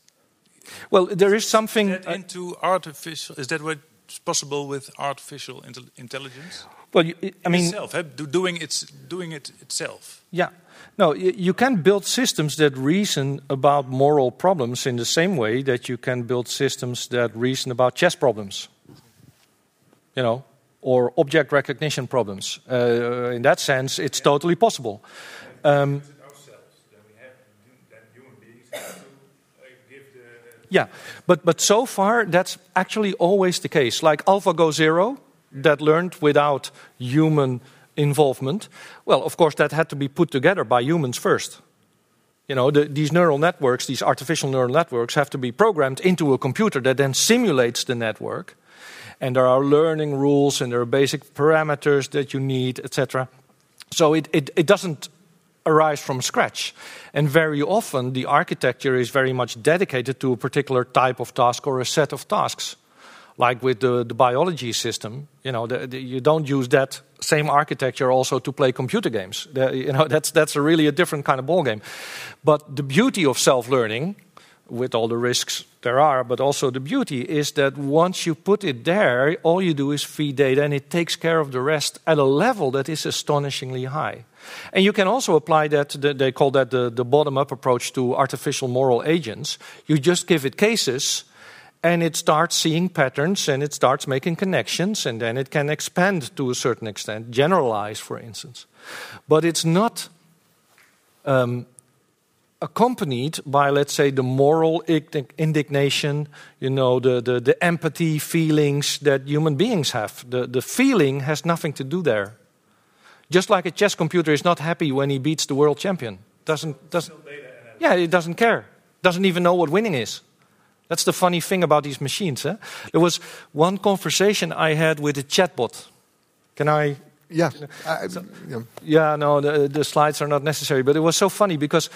well, there is something is uh, into artificial. Is that what's possible with artificial intel intelligence? Well, you, I mean, itself, eh, doing its doing it itself. Yeah. No, you can build systems that reason about moral problems in the same way that you can build systems that reason about chess problems. You know, or object recognition problems. Uh, in that sense, it's totally possible. Um, yeah, but, but so far, that's actually always the case. Like AlphaGo Zero, that learned without human involvement. Well, of course, that had to be put together by humans first. You know, the, these neural networks, these artificial neural networks, have to be programmed into a computer that then simulates the network and there are learning rules and there are basic parameters that you need, etc. So it, it, it doesn't arise from scratch. And very often the architecture is very much dedicated to a particular type of task or a set of tasks. Like with the, the biology system, you know, the, the, you don't use that same architecture also to play computer games. you know, that's, that's a really a different kind of ballgame. But the beauty of self-learning with all the risks there are, but also the beauty is that once you put it there, all you do is feed data and it takes care of the rest at a level that is astonishingly high. And you can also apply that, they call that the, the bottom up approach to artificial moral agents. You just give it cases and it starts seeing patterns and it starts making connections and then it can expand to a certain extent, generalize, for instance. But it's not. Um, accompanied by, let's say, the moral indignation, you know, the, the, the empathy feelings that human beings have. The, the feeling has nothing to do there. Just like a chess computer is not happy when he beats the world champion. Doesn't, doesn't, yeah, it doesn't care. Doesn't even know what winning is. That's the funny thing about these machines. Eh? There was one conversation I had with a chatbot. Can I yeah. Uh, so, yeah. yeah. no, the, the, slides are not necessary. But it was so funny because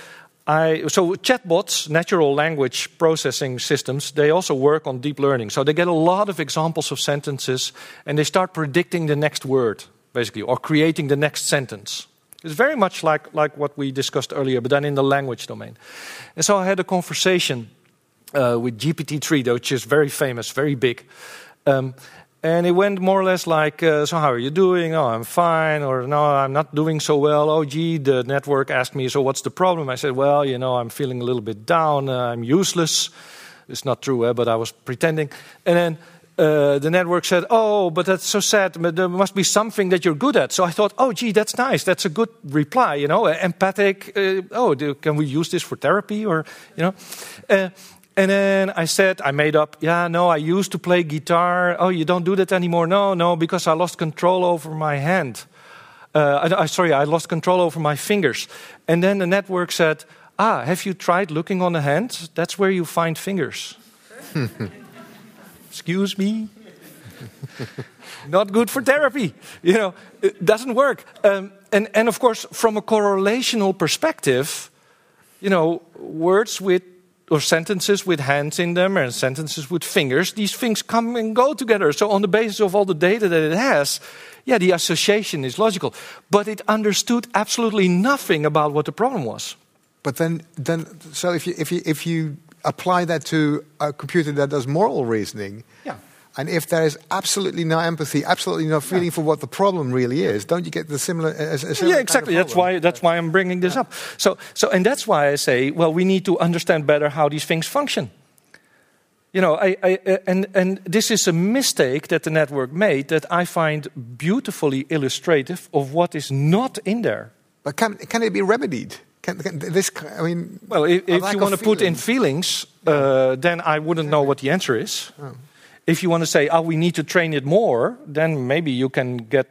I, so chatbots, natural language processing systems, they also work on deep learning. So they get a lot of examples of sentences and they start predicting the next word, basically, or creating the next sentence. It's very much like, like what we discussed earlier, but then in the language domain. And so I had a conversation with GPT-3, which is very famous, very big. Um, and it went more or less like, uh, so how are you doing? Oh, I'm fine. Or no, I'm not doing so well. Oh, gee, the network asked me, so what's the problem? I said, well, you know, I'm feeling a little bit down. Uh, I'm useless. It's not true, eh, but I was pretending. And then uh, the network said, oh, but that's so sad. But there must be something that you're good at. So I thought, oh, gee, that's nice. That's a good reply, you know, empathic. Uh, oh, do, can we use this for therapy or, you know? And then I said, I made up, yeah, no, I used to play guitar. Oh, you don't do that anymore? No, no, because I lost control over my hand. Uh, I, I, sorry, I lost control over my fingers. And then the network said, ah, have you tried looking on the hand? That's where you find fingers. Excuse me? Not good for therapy. You know, it doesn't work. Um, and, and of course, from a correlational perspective, you know, words with or sentences with hands in them and sentences with fingers, these things come and go together. So, on the basis of all the data that it has, yeah, the association is logical. But it understood absolutely nothing about what the problem was. But then, then so if you, if, you, if you apply that to a computer that does moral reasoning, yeah. And if there is absolutely no empathy, absolutely no feeling yeah. for what the problem really is, don't you get the similar? A, a similar yeah, exactly. Kind of that's why that's why I'm bringing this yeah. up. So, so, and that's why I say, well, we need to understand better how these things function. You know, I, I, and and this is a mistake that the network made that I find beautifully illustrative of what is not in there. But can can it be remedied? Can, can this? I mean, well, if, if you want to put in feelings, uh, then I wouldn't know what the answer is. Oh. If you want to say, oh, we need to train it more, then maybe you can get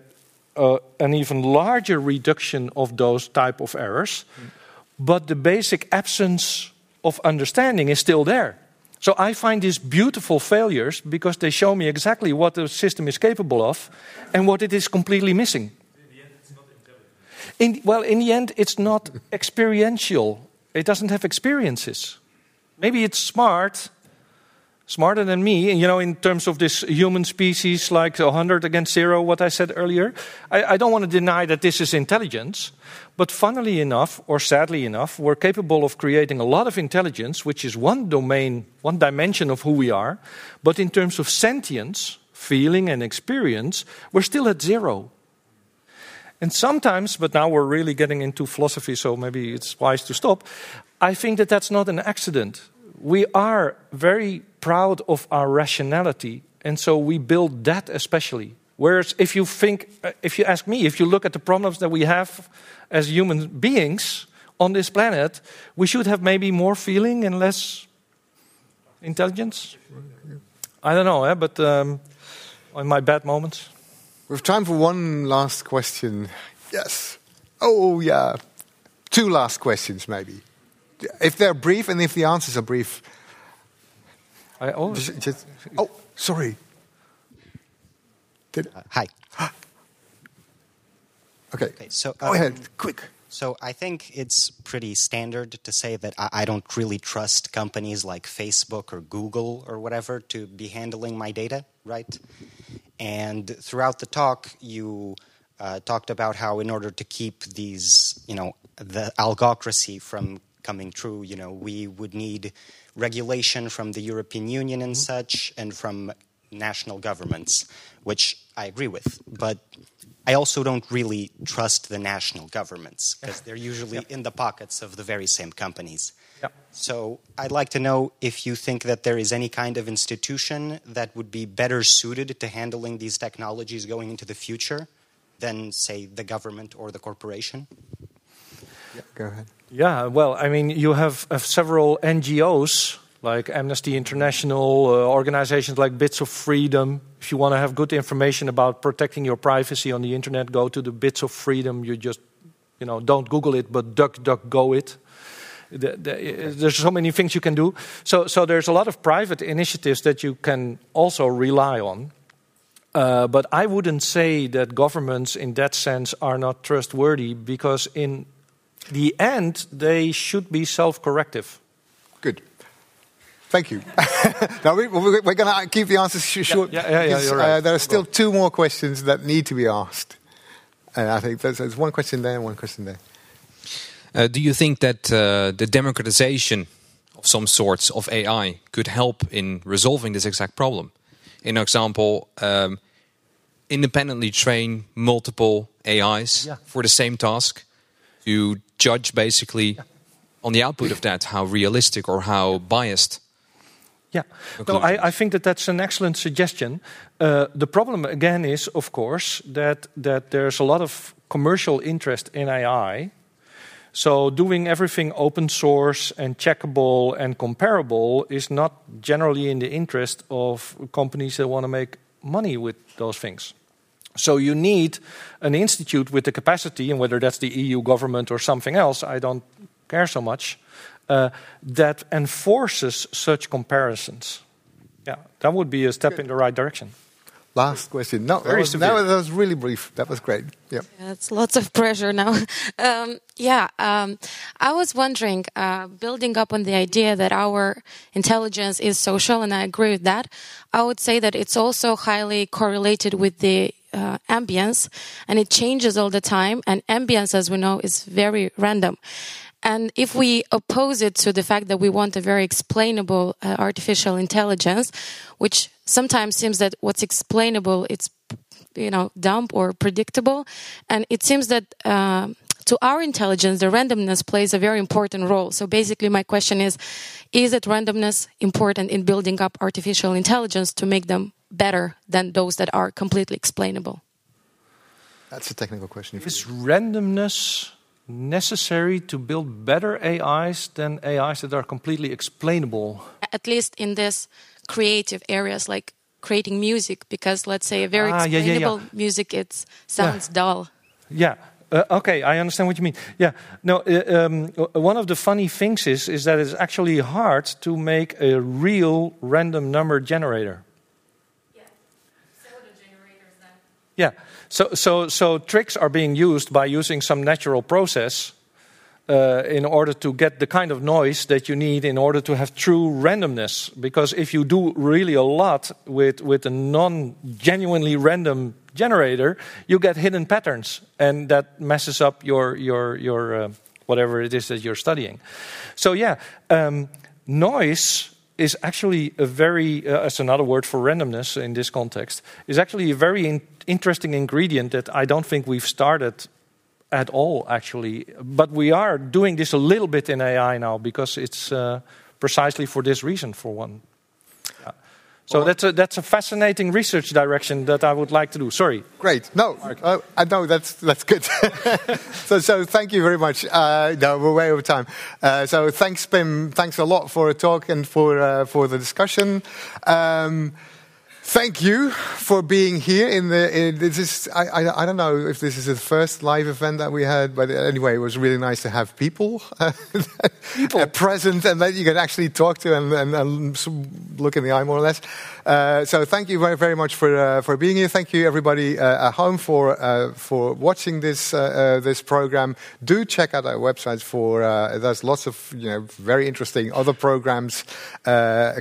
uh, an even larger reduction of those type of errors. Mm. But the basic absence of understanding is still there. So I find these beautiful failures because they show me exactly what the system is capable of and what it is completely missing. In, well, in the end, it's not experiential. It doesn't have experiences. Maybe it's smart, smarter than me, you know, in terms of this human species, like 100 against zero, what I said earlier. I, I, don't want to deny that this is intelligence, but funnily enough, or sadly enough, we're capable of creating a lot of intelligence, which is one domain, one dimension of who we are. But in terms of sentience, feeling, and experience, we're still at zero. And sometimes, but now we're really getting into philosophy, so maybe it's wise to stop. I think that that's not an accident we are very proud of our rationality, and so we build that especially. Whereas, if you think, uh, if you ask me, if you look at the problems that we have as human beings on this planet, we should have maybe more feeling and less intelligence. I don't know, eh? but um, in my bad moments. We have time for one last question. Yes. Oh, yeah. Two last questions, maybe if they're brief and if the answers are brief. I always just, just, oh, sorry. Did, uh, hi. okay. okay. So go um, ahead, quick. So I think it's pretty standard to say that I, I don't really trust companies like Facebook or Google or whatever to be handling my data, right? And throughout the talk, you uh, talked about how in order to keep these, you know, the algocracy from coming true. You know, we would need regulation from the European Union and mm-hmm. such, and from national governments, which I agree with. But I also don't really trust the national governments because they're usually in the pockets of the very same companies. So I'd like to know if you think that there is any kind of institution that would be better suited to handling these technologies going into the future than, say, the government or the corporation. Yeah, go ahead. Yeah, well, I mean, you have, have several NGOs like Amnesty International, uh, organizations like Bits of Freedom. If you want to have good information about protecting your privacy on the internet, go to the Bits of Freedom. You just, you know, don't Google it, but duck, duck, go it. The, the, there's so many things you can do. So, so there's a lot of private initiatives that you can also rely on. Uh, but I wouldn't say that governments, in that sense, are not trustworthy because in the end, they should be self corrective. Good. Thank you. now we, are going to keep the answers short. Yeah, yeah, yeah, yeah right. uh, there are still two more questions that need to be asked. And I think there's, there's one question there and one question there. Uh, do you think that uh, the democratization of some sorts of AI could help in resolving this exact problem? In example, um, independently train multiple AIs yeah. for the same task to judge basically on the output of that how realistic or how biased. Yeah, no, I, I, think that that's an excellent suggestion. Uh, the problem again is, of course, that that there's a lot of commercial interest in AI. So doing everything open source and checkable and comparable is not generally in the interest of companies that want to make money with those things. So you need an institute with the capacity, and whether that's the EU government or something else, I don't care so much, uh, that enforces such comparisons. Yeah, that would be a step Good. in the right direction. Last question. No, Very that, was, that, was, really brief. That was great. Yeah. yeah it's lots of pressure now. um, yeah, um, I was wondering, uh, building up on the idea that our intelligence is social, and I agree with that. I would say that it's also highly correlated with the uh, ambience, and it changes all the time. And ambience, as we know, is very random. And if we oppose it to the fact that we want a very explainable uh, artificial intelligence, which sometimes seems that what's explainable it's you know dumb or predictable, and it seems that. Uh, to our intelligence, the randomness plays a very important role. So basically, my question is Is it randomness important in building up artificial intelligence to make them better than those that are completely explainable? That's a technical question. Is randomness necessary to build better AIs than AIs that are completely explainable? At least in this creative areas like creating music, because let's say a very ah, explainable yeah, yeah, yeah. music it sounds dull. Yeah. Uh, okay, I understand what you mean. Yeah, no. Uh, um, one of the funny things is is that it's actually hard to make a real random number generator. Yeah. Pseudo generators then. Yeah. So, so, so tricks are being used by using some natural process uh, in order to get the kind of noise that you need in order to have true randomness. Because if you do really a lot with, with a non genuinely random generator, you get hidden patterns, and that messes up your, your, your uh, whatever it is that you're studying. So, yeah, um, noise is actually a very, uh, as another word for randomness in this context, is actually a very interesting ingredient that I don't think we've started at all, actually. But we are doing this a little bit in AI now because it's uh, precisely for this reason, for one. Yeah. So that's a, that's a fascinating research direction that I would like to do. Sorry. Great. No, uh, I know that's that's good. so so thank you very much. Uh, no, we're way over time. Uh, so thanks, Pim. Thanks a lot for a talk and for uh, for the discussion. Um, Thank you for being here. In the in, this is I, I, I don't know if this is the first live event that we had, but anyway, it was really nice to have people, people. present and that you can actually talk to and, and, and look in the eye more or less. Uh, so thank you very very much for uh, for being here. Thank you everybody uh, at home for uh, for watching this uh, uh, this program. Do check out our website for there's lots of you know very interesting other programs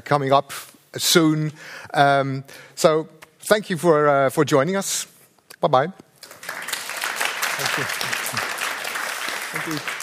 coming up soon. Um, so thank you for, uh, for joining us. Bye bye. Thank you. Thank you.